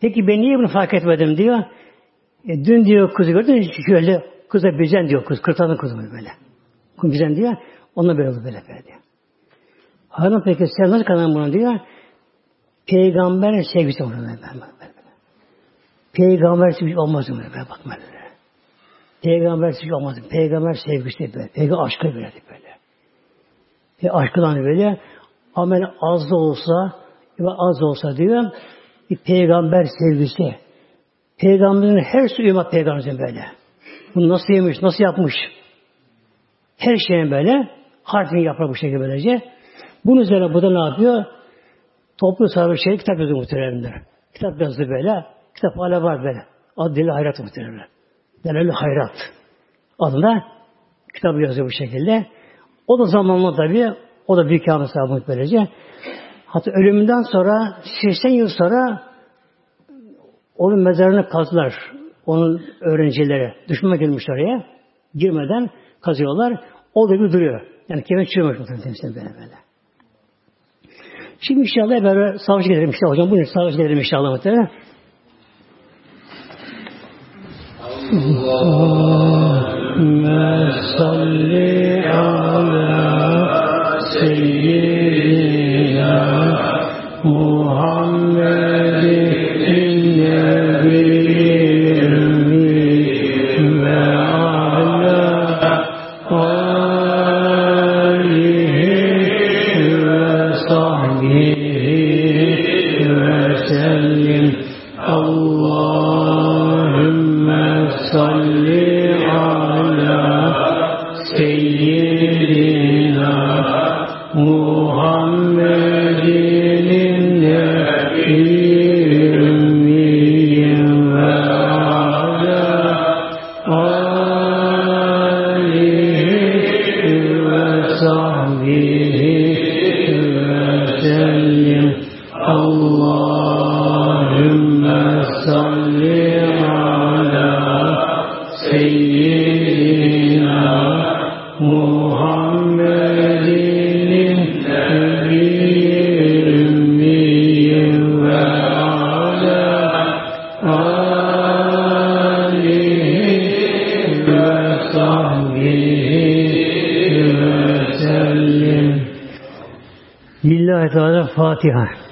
Peki ben niye bunu fark etmedim diyor. E, dün diyor kızı gördün şöyle kıza bizen diyor kız. Kırtanın kızı böyle. Bizen diyor. Onunla böyle oldu böyle böyle diyor. Hanım peki sen nasıl kanalım bunu diyor. Peygamber sevgisi böyle. Peygamber sevgisi olmaz mı böyle bak böyle. Peygamber sevgisi olmaz. Peygamber sevgisi böyle. Peygamber aşkı böyle böyle. E aşkından böyle amel az da olsa az olsa diyor bir peygamber sevgisi. Peygamberin her suyu ümmet peygamberin böyle. Bunu nasıl yemiş, nasıl yapmış? Her şeyin böyle harfini yapar bu şekilde böylece. Bunun üzerine bu da ne yapıyor? Toplu sarı şey kitap yazıyor muhteremler. Kitap yazdı böyle. Kitap hala var böyle. Adı dili hayrat muhteremler. Delali hayrat. Adında kitap yazıyor bu şekilde. O da zamanla tabii o da büyük kâhmet sahibi böylece. Hatta ölümünden sonra 80 yıl sonra onun mezarını kazdılar. Onun öğrencileri. Düşman girmiş oraya. Girmeden kazıyorlar. O da bir duruyor. Yani kemik çürümüş muhtemelen böyle böyle. Şimdi inşallah beraber savcı gelelim inşallah hocam. Buyurun savcı gelelim inşallah muhtemelen. Allahümme salli ala seyyidina Muhammedin nebi الفاتحة.